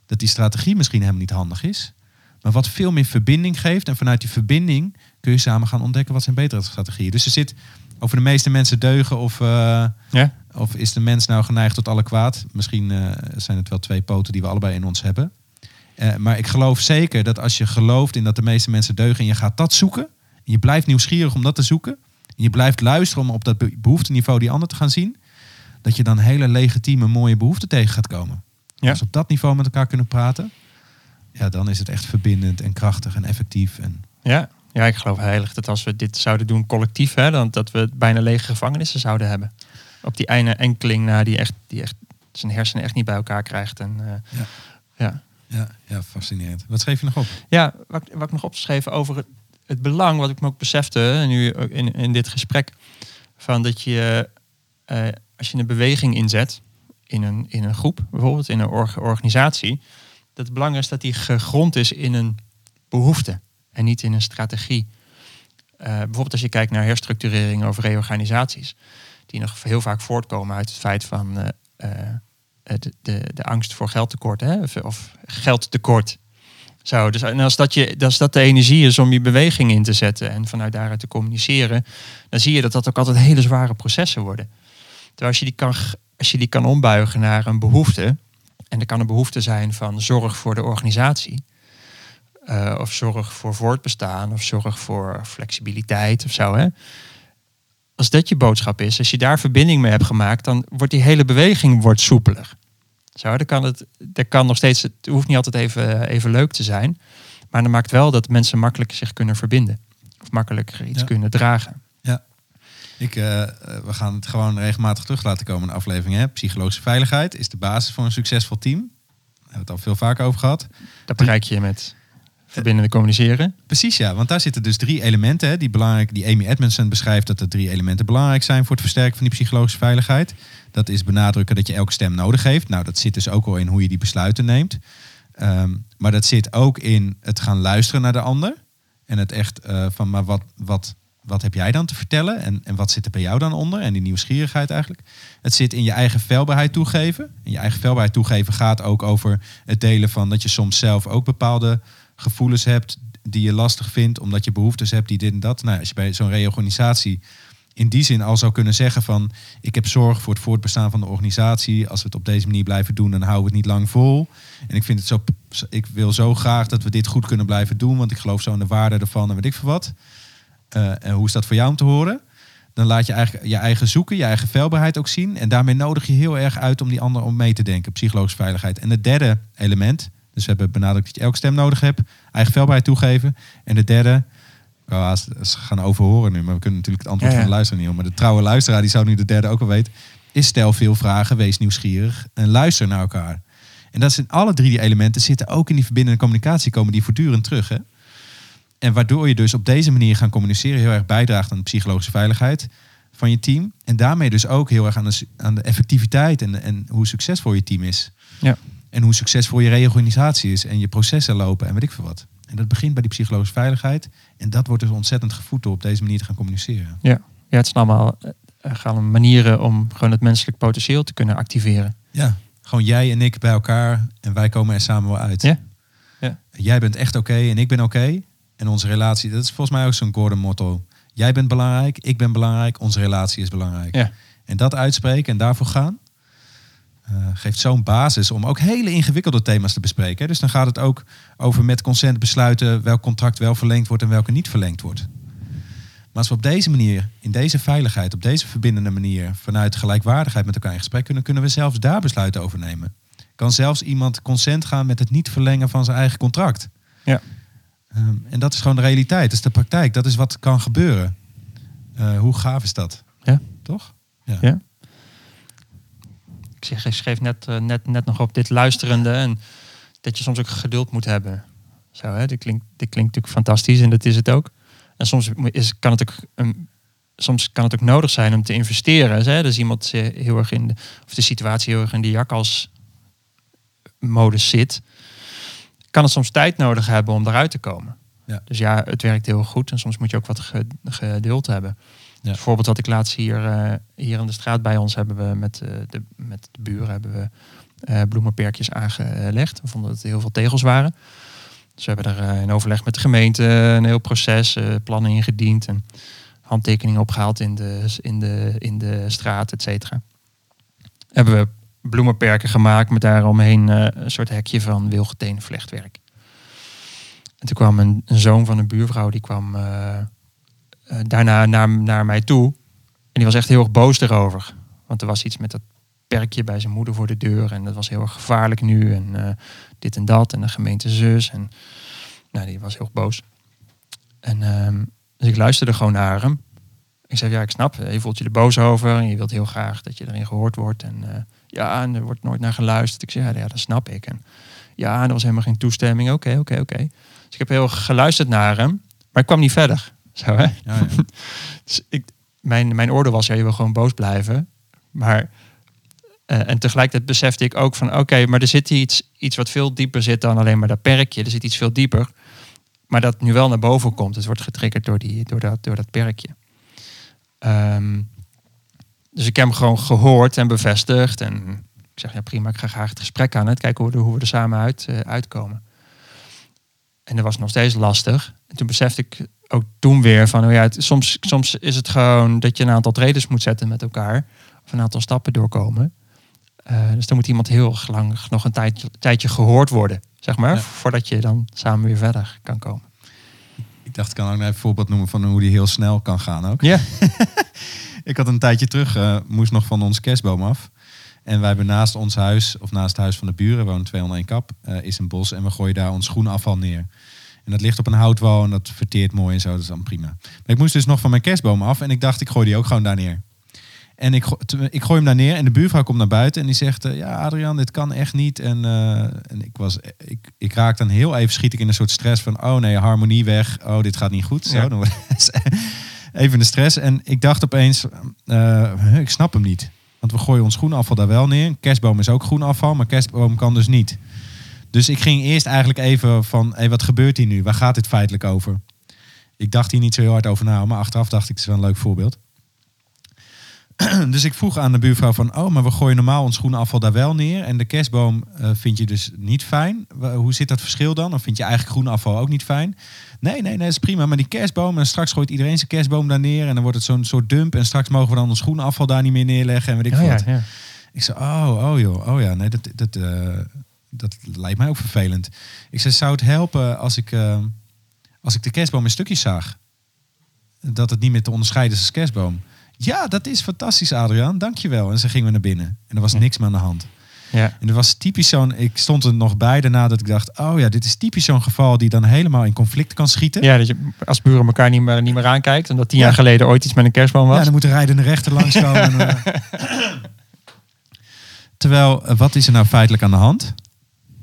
dat die strategie misschien helemaal niet handig is. Maar wat veel meer verbinding geeft. En vanuit die verbinding kun je samen gaan ontdekken wat zijn betere strategieën. Dus er zit over de meeste mensen deugen of, eh, Ja? of is de mens nou geneigd tot alle kwaad. Misschien eh, zijn het wel twee poten die we allebei in ons hebben. Eh, maar ik geloof zeker dat als je gelooft in dat de meeste mensen deugen en je gaat dat zoeken. En je blijft nieuwsgierig om dat te zoeken. En je blijft luisteren om op dat be- behoefteniveau die ander te gaan zien. Dat je dan hele legitieme mooie behoeften tegen gaat komen. Ja. Als we op dat niveau met elkaar kunnen praten. Ja, dan is het echt verbindend en krachtig en effectief. En Ja, ja, ik geloof heilig dat als we dit zouden doen collectief, hè, dan dat we bijna lege gevangenissen zouden hebben. Op die ene enkeling na die echt, die echt zijn hersenen echt niet bij elkaar krijgt. En, eh, Ja. ja. ja, ja, fascinerend. Wat schreef je nog op? Ja, wat, ik- wat ik nog opgeschreven over het, het belang, wat ik me ook besefte nu in, in dit gesprek, van dat je eh, als je een beweging inzet in een, in een groep, bijvoorbeeld in een org- organisatie, dat het belang is dat die gegrond is in een behoefte en niet in een strategie. Eh, bijvoorbeeld als je kijkt naar herstructurering of reorganisaties, die nog heel vaak voortkomen uit het feit van eh, eh, de, de, de angst voor geldtekort hè, of, of geldtekort. Zo, dus en als dat, je, als dat de energie is om je beweging in te zetten en vanuit daaruit te communiceren, dan zie je dat dat ook altijd hele zware processen worden. Terwijl als je die kan, als je die kan ombuigen naar een behoefte, en er kan een behoefte zijn van zorg voor de organisatie, eh, of zorg voor voortbestaan, of zorg voor flexibiliteit of zo. Hè? Als dat je boodschap is, als je daar verbinding mee hebt gemaakt, dan wordt die hele beweging wordt soepeler. Zo, dan kan het, dat kan nog steeds, het hoeft niet altijd even, even leuk te zijn. Maar dat maakt wel dat mensen makkelijk zich kunnen verbinden. Of makkelijker iets Ja. kunnen dragen. Ik, eh, eh, we gaan het gewoon regelmatig terug laten komen in de aflevering. Hè? Psychologische veiligheid is de basis voor een succesvol team. Daar hebben we het al veel vaker over gehad. Dat bereik je met verbindende communiceren. Precies, ja. Want daar zitten dus drie elementen hè, die belangrijk. Die Amy Edmondson beschrijft dat er drie elementen belangrijk zijn voor het versterken van die psychologische veiligheid. Dat is benadrukken dat je elke stem nodig heeft. Nou, dat zit dus ook al in hoe je die besluiten neemt. Ehm, maar dat zit ook in het gaan luisteren naar de ander. En het echt eh, van, maar wat, wat, wat heb jij dan te vertellen? En, en wat zit er bij jou dan onder? En die nieuwsgierigheid eigenlijk. Het zit in je eigen veilbaarheid toegeven. En je eigen veilbaarheid toegeven gaat ook over het delen van dat je soms zelf ook bepaalde gevoelens hebt die je lastig vindt, omdat je behoeftes hebt, die dit en dat. Nou, als je bij zo'n reorganisatie in die zin al zou kunnen zeggen van ik heb zorg voor het voortbestaan van de organisatie. Als we het op deze manier blijven doen, dan houden we het niet lang vol. En ik vind het zo, ik wil zo graag dat we dit goed kunnen blijven doen, want ik geloof zo in de waarde ervan en weet ik veel wat. Eh, en hoe is dat voor jou om te horen? Dan laat je eigenlijk je eigen zoeken, je eigen veilbaarheid ook zien. En daarmee nodig je heel erg uit om die ander om mee te denken. Psychologische veiligheid. En het derde element, dus we hebben benadrukt dat je elke stem nodig hebt. Eigen veilbaarheid toegeven. En de derde, oh, ze gaan overhoren nu, maar we kunnen natuurlijk het antwoord Ja, ja. van de luisteraar niet om. Maar de trouwe luisteraar, die zou nu de derde ook wel weten. Is stel veel vragen, wees nieuwsgierig en luister naar elkaar. En dat zijn alle drie die elementen zitten ook in die verbindende communicatie, komen die voortdurend terug. Hè? En waardoor je dus op deze manier gaan communiceren heel erg bijdraagt aan de psychologische veiligheid van je team. En daarmee dus ook heel erg aan de, aan de effectiviteit en, en hoe succesvol je team is. Ja. En hoe succesvol je reorganisatie is en je processen lopen en weet ik veel wat. En dat begint bij die psychologische veiligheid. En dat wordt dus ontzettend gevoed door op deze manier te gaan communiceren. Ja, ja het zijn allemaal eh, gaan manieren om gewoon het menselijk potentieel te kunnen activeren. Ja. Gewoon jij en ik bij elkaar en wij komen er samen wel uit. Ja. Ja. Jij bent echt oké en ik ben oké. En onze relatie, dat is volgens mij ook zo'n Gordon motto. Jij bent belangrijk, ik ben belangrijk, onze relatie is belangrijk. Ja. En dat uitspreken en daarvoor gaan, eh, geeft zo'n basis om ook hele ingewikkelde thema's te bespreken. Dus dan gaat het ook over met consent besluiten welk contract wel verlengd wordt en welke niet verlengd wordt. Maar als we op deze manier, in deze veiligheid, op deze verbindende manier, vanuit gelijkwaardigheid met elkaar in gesprek kunnen, kunnen we zelfs daar besluiten over nemen. Kan zelfs iemand consent gaan met het niet verlengen van zijn eigen contract. Ja. Ehm, en dat is gewoon de realiteit, dat is de praktijk, dat is wat kan gebeuren. Eh, hoe gaaf is dat? Ja. Toch? Ja. Zeg, ik schreef net, eh, net, net nog op dit luisterende en dat je soms ook geduld moet hebben. Zo, hè? Dit, klinkt, dit klinkt natuurlijk fantastisch en dat is het ook. En soms is, kan het ook een, soms kan het ook nodig zijn om te investeren. Hè? Dus iemand heel erg in de, of de situatie heel erg in de jakhals modus zit, kan het soms tijd nodig hebben om eruit te komen. Ja. Dus ja, het werkt heel goed en soms moet je ook wat ge- geduld hebben. Ja. Het voorbeeld ik laatst hier, eh, hier in de straat bij ons hebben we met, eh, de, met de buren hebben we eh, bloemenperkjes aangelegd. We vonden dat er heel veel tegels waren. Dus we hebben er in overleg met de gemeente een heel proces, plannen ingediend en handtekeningen opgehaald in de, in de, in de straat, et cetera. Hebben we bloemenperken gemaakt met daaromheen een soort hekje van wilgeteen vlechtwerk. En toen kwam een, een zoon van een buurvrouw, die kwam eh, daarna naar, naar mij toe. En die was echt heel erg boos erover. Want er was iets met dat perkje bij zijn moeder voor de deur. En dat was heel erg gevaarlijk nu. En eh, dit en dat. En de gemeente zus. En nou, die was heel erg boos. En ehm, dus ik luisterde gewoon naar hem. Ik zei, ja, ik snap. Je voelt je er boos over. En je wilt heel graag dat je erin gehoord wordt. En eh, ja, en er wordt nooit naar geluisterd. Ik zei, ja, ja, dat snap ik. En ja, er was helemaal geen toestemming. Oké, oké, oké. Dus ik heb heel geluisterd naar hem. Maar ik kwam niet verder. Zo, hè? Ja, ja. Dus ik, mijn, mijn oordeel was, ja, je wil gewoon boos blijven. Maar, eh, en tegelijkertijd besefte ik ook van, oké, maar er zit iets, iets wat veel dieper zit dan alleen maar dat perkje. Er zit iets veel dieper. Maar dat nu wel naar boven komt. Het wordt getriggerd door, die, door, dat, door dat perkje. Ehm, dus ik heb hem gewoon gehoord en bevestigd. En ik zeg, ja prima, ik ga graag het gesprek aan. Het kijken hoe we er, hoe we er samen uit, eh, uitkomen. En dat was nog steeds lastig. En toen besefte ik ook toen weer van, oh ja, het, soms, soms is het gewoon dat je een aantal trades moet zetten met elkaar. Of een aantal stappen doorkomen. Eh, dus dan moet iemand heel lang nog een tijd, tijdje gehoord worden, zeg maar. Ja. Voordat je dan samen weer verder kan komen. Ik dacht, ik kan ook even een voorbeeld noemen van hoe die heel snel kan gaan ook. Ja. Ik had een tijdje terug, eh, moest nog van ons kerstboom af. En wij hebben naast ons huis, of naast het huis van de buren, onder één kap, eh, is een bos. En we gooien daar ons schoenafval neer. En dat ligt op een houtwal en dat verteert mooi en zo. Dat is dan prima. Maar ik moest dus nog van mijn kerstboom af en ik dacht, ik gooi die ook gewoon daar neer. En ik, ik gooi hem daar neer en de buurvrouw komt naar buiten en die zegt, eh, ja Adrian, dit kan echt niet. En, eh, en ik, was, ik, ik raak dan heel even, schiet ik in een soort stress van, oh nee, harmonie weg. Oh, dit gaat niet goed. Zo, Ja. dan even de stress. En ik dacht opeens, eh, ik snap hem niet. Want we gooien ons groenafval daar wel neer. Kerstboom is ook groenafval, maar kerstboom kan dus niet. Dus ik ging eerst eigenlijk even van, hey, wat gebeurt hier nu? Waar gaat dit feitelijk over? Ik dacht hier niet zo heel hard over na, maar achteraf dacht ik, het is wel een leuk voorbeeld. dus ik vroeg aan de buurvrouw van, oh, maar we gooien normaal ons groenafval daar wel neer. En de kerstboom eh, vind je dus niet fijn. Hoe zit dat verschil dan? Of vind je eigenlijk groenafval ook niet fijn? Nee, nee, nee, dat is prima. Maar die kerstboom, en straks gooit iedereen zijn kerstboom daar neer. En dan wordt het zo'n soort dump. En straks mogen we dan ons groenafval daar niet meer neerleggen. En weet ik Ja, veel ja, ja. Ik zei, oh, oh joh, oh ja, nee, dat, dat, eh, dat lijkt mij ook vervelend. Ik zei, zou het helpen als ik, eh, als ik de kerstboom in stukjes zag? Dat het niet meer te onderscheiden is als kerstboom. Ja, dat is fantastisch, Adriaan, dankjewel. En ze gingen we naar binnen. En er was niks meer aan de hand. ja. En er was typisch zo'n, ik stond er nog bij daarna dat ik dacht, oh ja, dit is typisch zo'n geval die dan helemaal in conflict kan schieten. Ja, dat je als buren elkaar niet meer, niet meer aankijkt. Omdat tien Ja. jaar geleden ooit iets met een kerstboom was. Ja, dan moet de rijdende rechter langskomen. en, eh. Terwijl, eh, wat is er nou feitelijk aan de hand?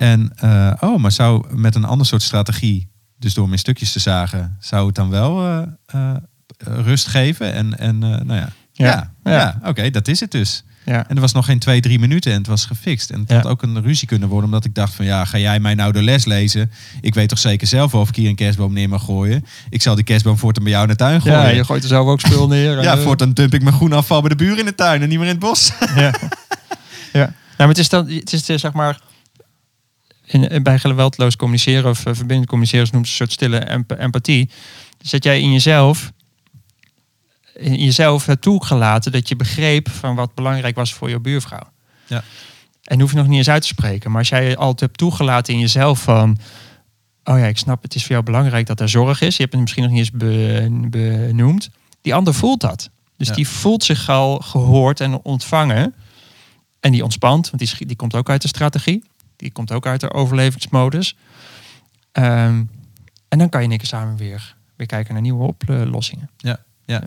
En, eh, oh, maar zou met een ander soort strategie, dus door hem in stukjes te zagen, zou het dan wel eh, eh, rust geven? En, en nou ja, ja, Ja, ja, ja. oké, dat is het dus. ja. En er was nog geen twee, drie minuten en het was gefixt. En het had ook een ruzie kunnen worden, omdat ik dacht van ja, ga jij mij nou de les lezen? Ik weet toch zeker zelf wel of ik hier een kerstboom neer mag gooien. Ik zal die kerstboom voortaan bij jou in de tuin gooien. ja, je gooit er zelf ook spul neer. Ja, voortaan dump ik mijn groen afval bij de buren in de tuin en niet meer in het bos. ja. ja. Nou, maar het is dan, het is zeg maar, in, bij geweldloos communiceren of uh, verbindend communiceren, ze noemt een soort stille emp- empathie. Zet jij in jezelf, in jezelf het toegelaten dat je begreep van wat belangrijk was voor je buurvrouw. Ja. En hoef je nog niet eens uit te spreken. Maar als jij altijd hebt toegelaten in jezelf van, oh ja, ik snap, het is voor jou belangrijk dat er zorg is. Je hebt het misschien nog niet eens be- benoemd. Die ander voelt dat. Dus Ja. die voelt zich al gehoord en ontvangen. En die ontspant, want die, die komt ook uit de strategie. Die komt ook uit de overlevingsmodus. Ehm, en dan kan je keer samen weer, weer kijken naar nieuwe oplossingen. Ja, ja.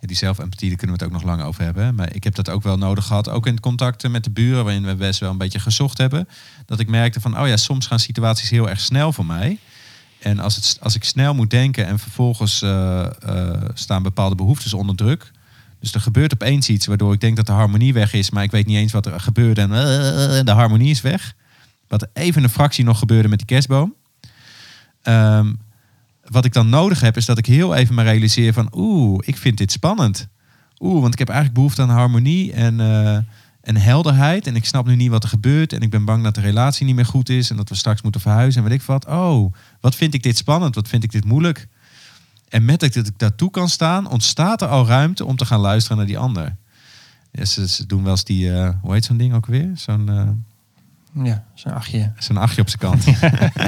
Ja, die zelfempathie, daar kunnen we het ook nog lang over hebben. Maar ik heb dat ook wel nodig gehad. Ook in het contact met de buren, waarin we best wel een beetje gezocht hebben. Dat ik merkte van, oh ja, soms gaan situaties heel erg snel voor mij. En als, het, als ik snel moet denken en vervolgens eh, eh, staan bepaalde behoeftes onder druk. Dus er gebeurt opeens iets waardoor ik denk dat de harmonie weg is. Maar ik weet niet eens wat er gebeurde en eh, de harmonie is weg. Wat even een fractie nog gebeurde met die kerstboom. Ehm, wat ik dan nodig heb, is dat ik heel even me realiseer van... oeh, ik vind dit spannend. Oeh, want ik heb eigenlijk behoefte aan harmonie en, eh, en helderheid. En ik snap nu niet wat er gebeurt. En ik ben bang dat de relatie niet meer goed is... en dat we straks moeten verhuizen en weet ik wat. Oh, wat vind ik dit spannend? Wat vind ik dit moeilijk? En met dat ik daartoe kan staan... ontstaat er al ruimte om te gaan luisteren naar die ander. Ze doen wel eens die... eh, hoe heet zo'n ding ook weer? Zo'n... eh, Ja, zo'n achtje. Zo'n achtje op zijn kant.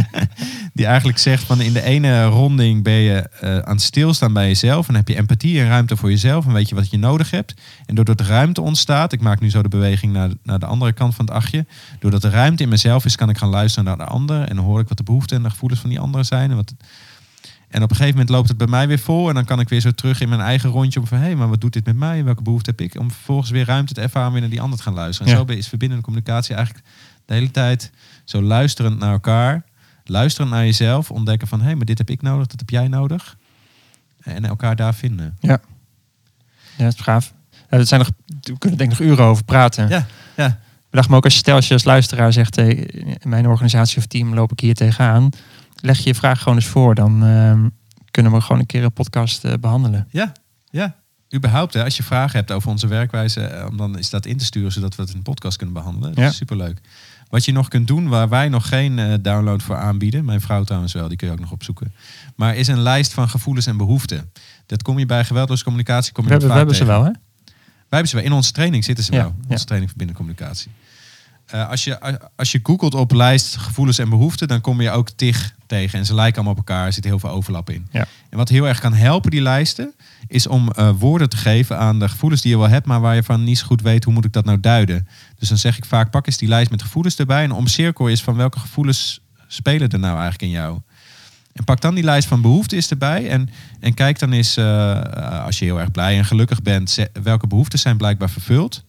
die eigenlijk zegt van in de ene ronding ben je eh, aan het stilstaan bij jezelf. En heb je empathie en ruimte voor jezelf. En weet je wat je nodig hebt. En doordat er ruimte ontstaat. Ik maak nu zo de beweging naar, naar de andere kant van het achtje. Doordat er ruimte in mezelf is, kan ik gaan luisteren naar de ander. En dan hoor ik wat de behoeften en de gevoelens van die anderen zijn. En, wat, en op een gegeven moment loopt het bij mij weer vol. En dan kan ik weer zo terug in mijn eigen rondje. Om van hé, hey, maar wat doet dit met mij? Welke behoefte heb ik? Om vervolgens weer ruimte te ervaren weer naar die ander te gaan luisteren. En Ja. zo is verbindende communicatie eigenlijk de hele tijd zo luisterend naar elkaar. Luisterend naar jezelf. Ontdekken van hé, hey, maar dit heb ik nodig, dat heb jij nodig. En elkaar daar vinden. Ja, dat is gaaf. Ja, dat zijn nog, we kunnen denk ik nog uren over praten. Ja, ja. Ik dacht me ook als je, stel als je als luisteraar zegt, hey, in mijn organisatie of team loop ik hier tegenaan. Leg je je vraag gewoon eens voor. Dan ehm, kunnen we gewoon een keer een podcast eh, behandelen. Ja, ja. Überhaupt, hè, als je vragen hebt over onze werkwijze, eh, om dan is dat in te sturen zodat we het in een podcast kunnen behandelen. Dat Ja. is superleuk. Wat je nog kunt doen, waar wij nog geen eh, download voor aanbieden, mijn vrouw trouwens wel, die kun je ook nog opzoeken. Maar is een lijst van gevoelens en behoeften. Dat kom je bij geweldloze communicatie. Kom We je hebben, we ze wel, hè? Wij hebben ze wel. In onze training zitten ze Ja, wel. ja. Onze training verbindende communicatie. Eh, als, je, als je googelt op lijst gevoelens en behoeften, dan kom je ook TIG tegen. En ze lijken allemaal op elkaar. Er zit heel veel overlap in. Ja. En wat heel erg kan helpen, die lijsten, is om eh, woorden te geven aan de gevoelens die je wel hebt, maar waar je van niet zo goed weet hoe moet ik dat nou duiden. Dus dan zeg ik vaak, pak eens die lijst met gevoelens erbij en omcirkel eens van welke gevoelens spelen er nou eigenlijk in jou. En pak dan die lijst van behoeften erbij. En, en kijk dan eens, uh, als je heel erg blij en gelukkig bent, welke behoeften zijn blijkbaar vervuld.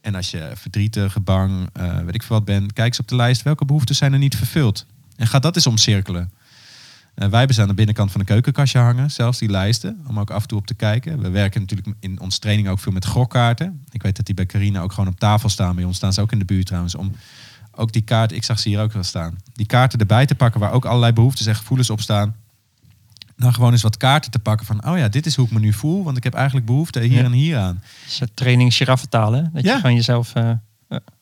En als je verdrietig, bang, uh, weet ik veel wat bent, kijk eens op de lijst welke behoeften zijn er niet vervuld. En ga dat eens omcirkelen. Uh, wij hebben ze aan de binnenkant van de keukenkastje hangen, zelfs die lijsten, om ook af en toe op te kijken. We werken natuurlijk in onze training ook veel met gokkaarten. Ik weet dat die bij Carina ook gewoon op tafel staan. Bij ons staan ze ook in de buurt trouwens. Om ook die kaart, ik zag ze hier ook wel staan, die kaarten erbij te pakken waar ook allerlei behoeftes en gevoelens op staan. Dan gewoon eens wat kaarten te pakken van, oh ja, dit is hoe ik me nu voel, want ik heb eigenlijk behoefte hier en hier aan. Dus training giraffentalen, dat je van jezelf... Uh,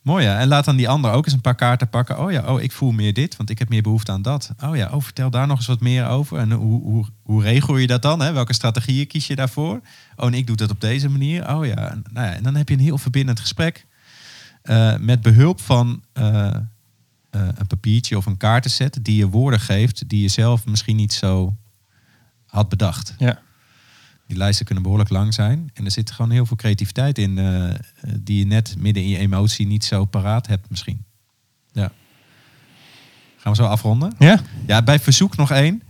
Mooi ja, en laat dan die ander ook eens een paar kaarten pakken. Oh ja, oh, ik voel meer dit, want ik heb meer behoefte aan dat. Oh ja, oh, vertel daar nog eens wat meer over. En hoe, hoe, hoe regel je dat dan? Hè? Welke strategieën kies je daarvoor? Oh, en ik doe dat op deze manier. Oh ja, nou ja en dan heb je een heel verbindend gesprek. Uh, met behulp van uh, uh, een papiertje of een kaartenset die je woorden geeft die je zelf misschien niet zo had bedacht. Ja. Die lijsten kunnen behoorlijk lang zijn. En er zit gewoon heel veel creativiteit in die je net midden in je emotie niet zo paraat hebt misschien. Ja. Gaan we zo afronden? Ja. Ja, bij verzoek nog één.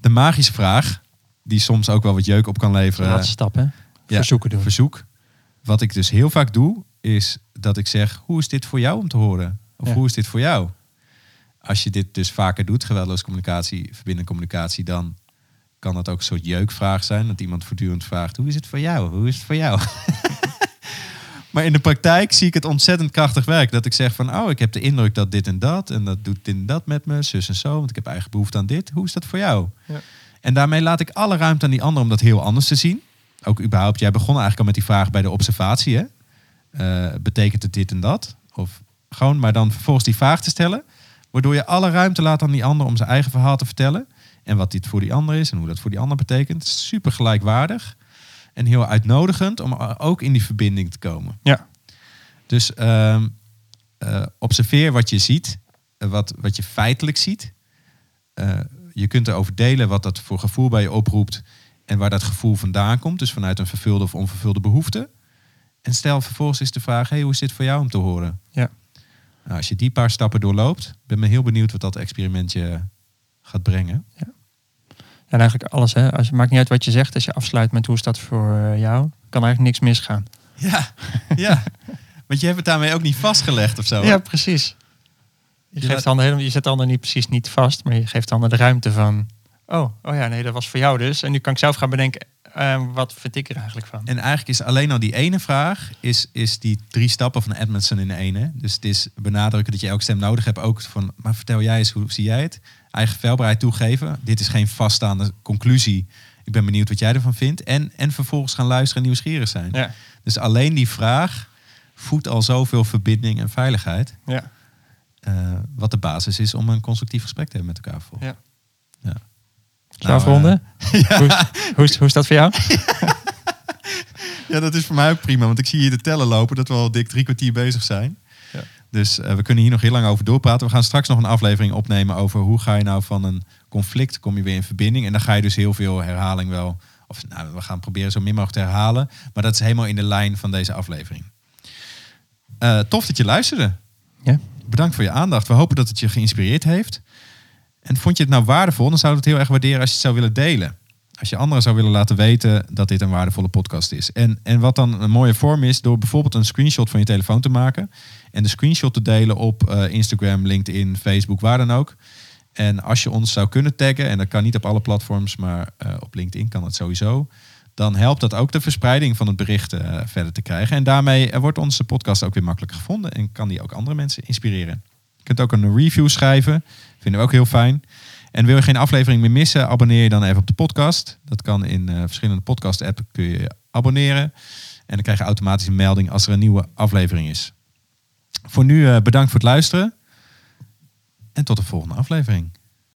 De magische vraag, die soms ook wel wat jeuk op kan leveren. Laatste stap, hè? Verzoeken doen. Verzoek. Wat ik dus heel vaak doe, is dat ik zeg: hoe is dit voor jou om te horen? Of hoe is dit voor jou? Als je dit dus vaker doet, geweldloos communicatie, verbindende communicatie, dan kan dat ook een soort jeukvraag zijn. Dat iemand voortdurend vraagt: hoe is het voor jou? Hoe is het voor jou? maar in de praktijk zie ik het ontzettend krachtig werk. Dat ik zeg van, oh, ik heb de indruk dat dit en dat. En dat doet dit en dat met me, zus en zo. Want ik heb eigen behoefte aan dit. Hoe is dat voor jou? Ja. En daarmee laat ik alle ruimte aan die ander om dat heel anders te zien. Ook überhaupt, jij begon eigenlijk al met die vraag bij de observatie. Hè? Uh, betekent het dit en dat? Of gewoon, maar dan vervolgens die vraag te stellen. Waardoor je alle ruimte laat aan die ander om zijn eigen verhaal te vertellen. En wat dit voor die ander is en hoe dat voor die ander betekent. Super gelijkwaardig. En heel uitnodigend om ook in die verbinding te komen. Ja. Dus uh, uh, observeer wat je ziet. wat, wat je feitelijk ziet. je kunt erover delen wat dat voor gevoel bij je oproept. En waar dat gevoel vandaan komt. Dus vanuit een vervulde of onvervulde behoefte. En stel vervolgens is de vraag, hey, hoe is dit voor jou om te horen? Ja. Nou, als je die paar stappen doorloopt, ben me heel benieuwd wat dat experimentje gaat brengen. Ja. En eigenlijk alles, hè? Als, het maakt niet uit wat je zegt, als je afsluit met hoe is dat voor eh, jou, kan eigenlijk niks misgaan. Ja, ja. Want je hebt het daarmee ook niet vastgelegd of zo. Ja, precies. Je, je, geeft helemaal, je zet de ander niet precies niet vast, maar je geeft de ander de ruimte van, oh, oh ja, nee, dat was voor jou dus. En nu kan ik zelf gaan bedenken, uh, wat vind ik er eigenlijk van? En eigenlijk is alleen al die ene vraag, is, is die drie stappen van Edmondson in de ene. Dus het is benadrukken dat je elke stem nodig hebt. Ook van, maar vertel jij eens, hoe zie jij het? Eigen veelbaarheid toegeven. Dit is geen vaststaande conclusie. Ik ben benieuwd wat jij ervan vindt. En, en vervolgens gaan luisteren en nieuwsgierig zijn. Ja. Dus alleen die vraag voedt al zoveel verbinding en veiligheid. Ja. Uh, wat de basis is om een constructief gesprek te hebben met elkaar. Voor. Ja. ja. Nou, afronden? Uh, ja. hoe, hoe, is, hoe is dat voor jou? ja, dat is voor mij ook prima. Want ik zie hier de tellen lopen dat we al dik drie kwartier bezig zijn. Ja. Dus uh, we kunnen hier nog heel lang over doorpraten. We gaan straks nog een aflevering opnemen over hoe ga je nou van een conflict, kom je weer in verbinding. En dan ga je dus heel veel herhaling wel. Of nou, we gaan proberen zo min mogelijk te herhalen. Maar dat is helemaal in de lijn van deze aflevering. Uh, tof dat je luisterde. Ja. Bedankt voor je aandacht. We hopen dat het je geïnspireerd heeft. En vond je het nou waardevol, dan we het heel erg waarderen als je het zou willen delen. Als je anderen zou willen laten weten dat dit een waardevolle podcast is. En, en wat dan een mooie vorm is, door bijvoorbeeld een screenshot van je telefoon te maken. En de screenshot te delen op uh, Instagram, LinkedIn, Facebook, waar dan ook. En als je ons zou kunnen taggen, en dat kan niet op alle platforms, maar uh, op LinkedIn kan het sowieso. Dan helpt dat ook de verspreiding van het bericht uh, verder te krijgen. En daarmee wordt onze podcast ook weer makkelijk gevonden en kan die ook andere mensen inspireren. Je kunt ook een review schrijven. Vinden we ook heel fijn. En wil je geen aflevering meer missen, abonneer je dan even op de podcast. Dat kan in uh, verschillende podcast-apps kun je abonneren. En dan krijg je automatisch een melding als er een nieuwe aflevering is. Voor nu uh, bedankt voor het luisteren. En tot de volgende aflevering.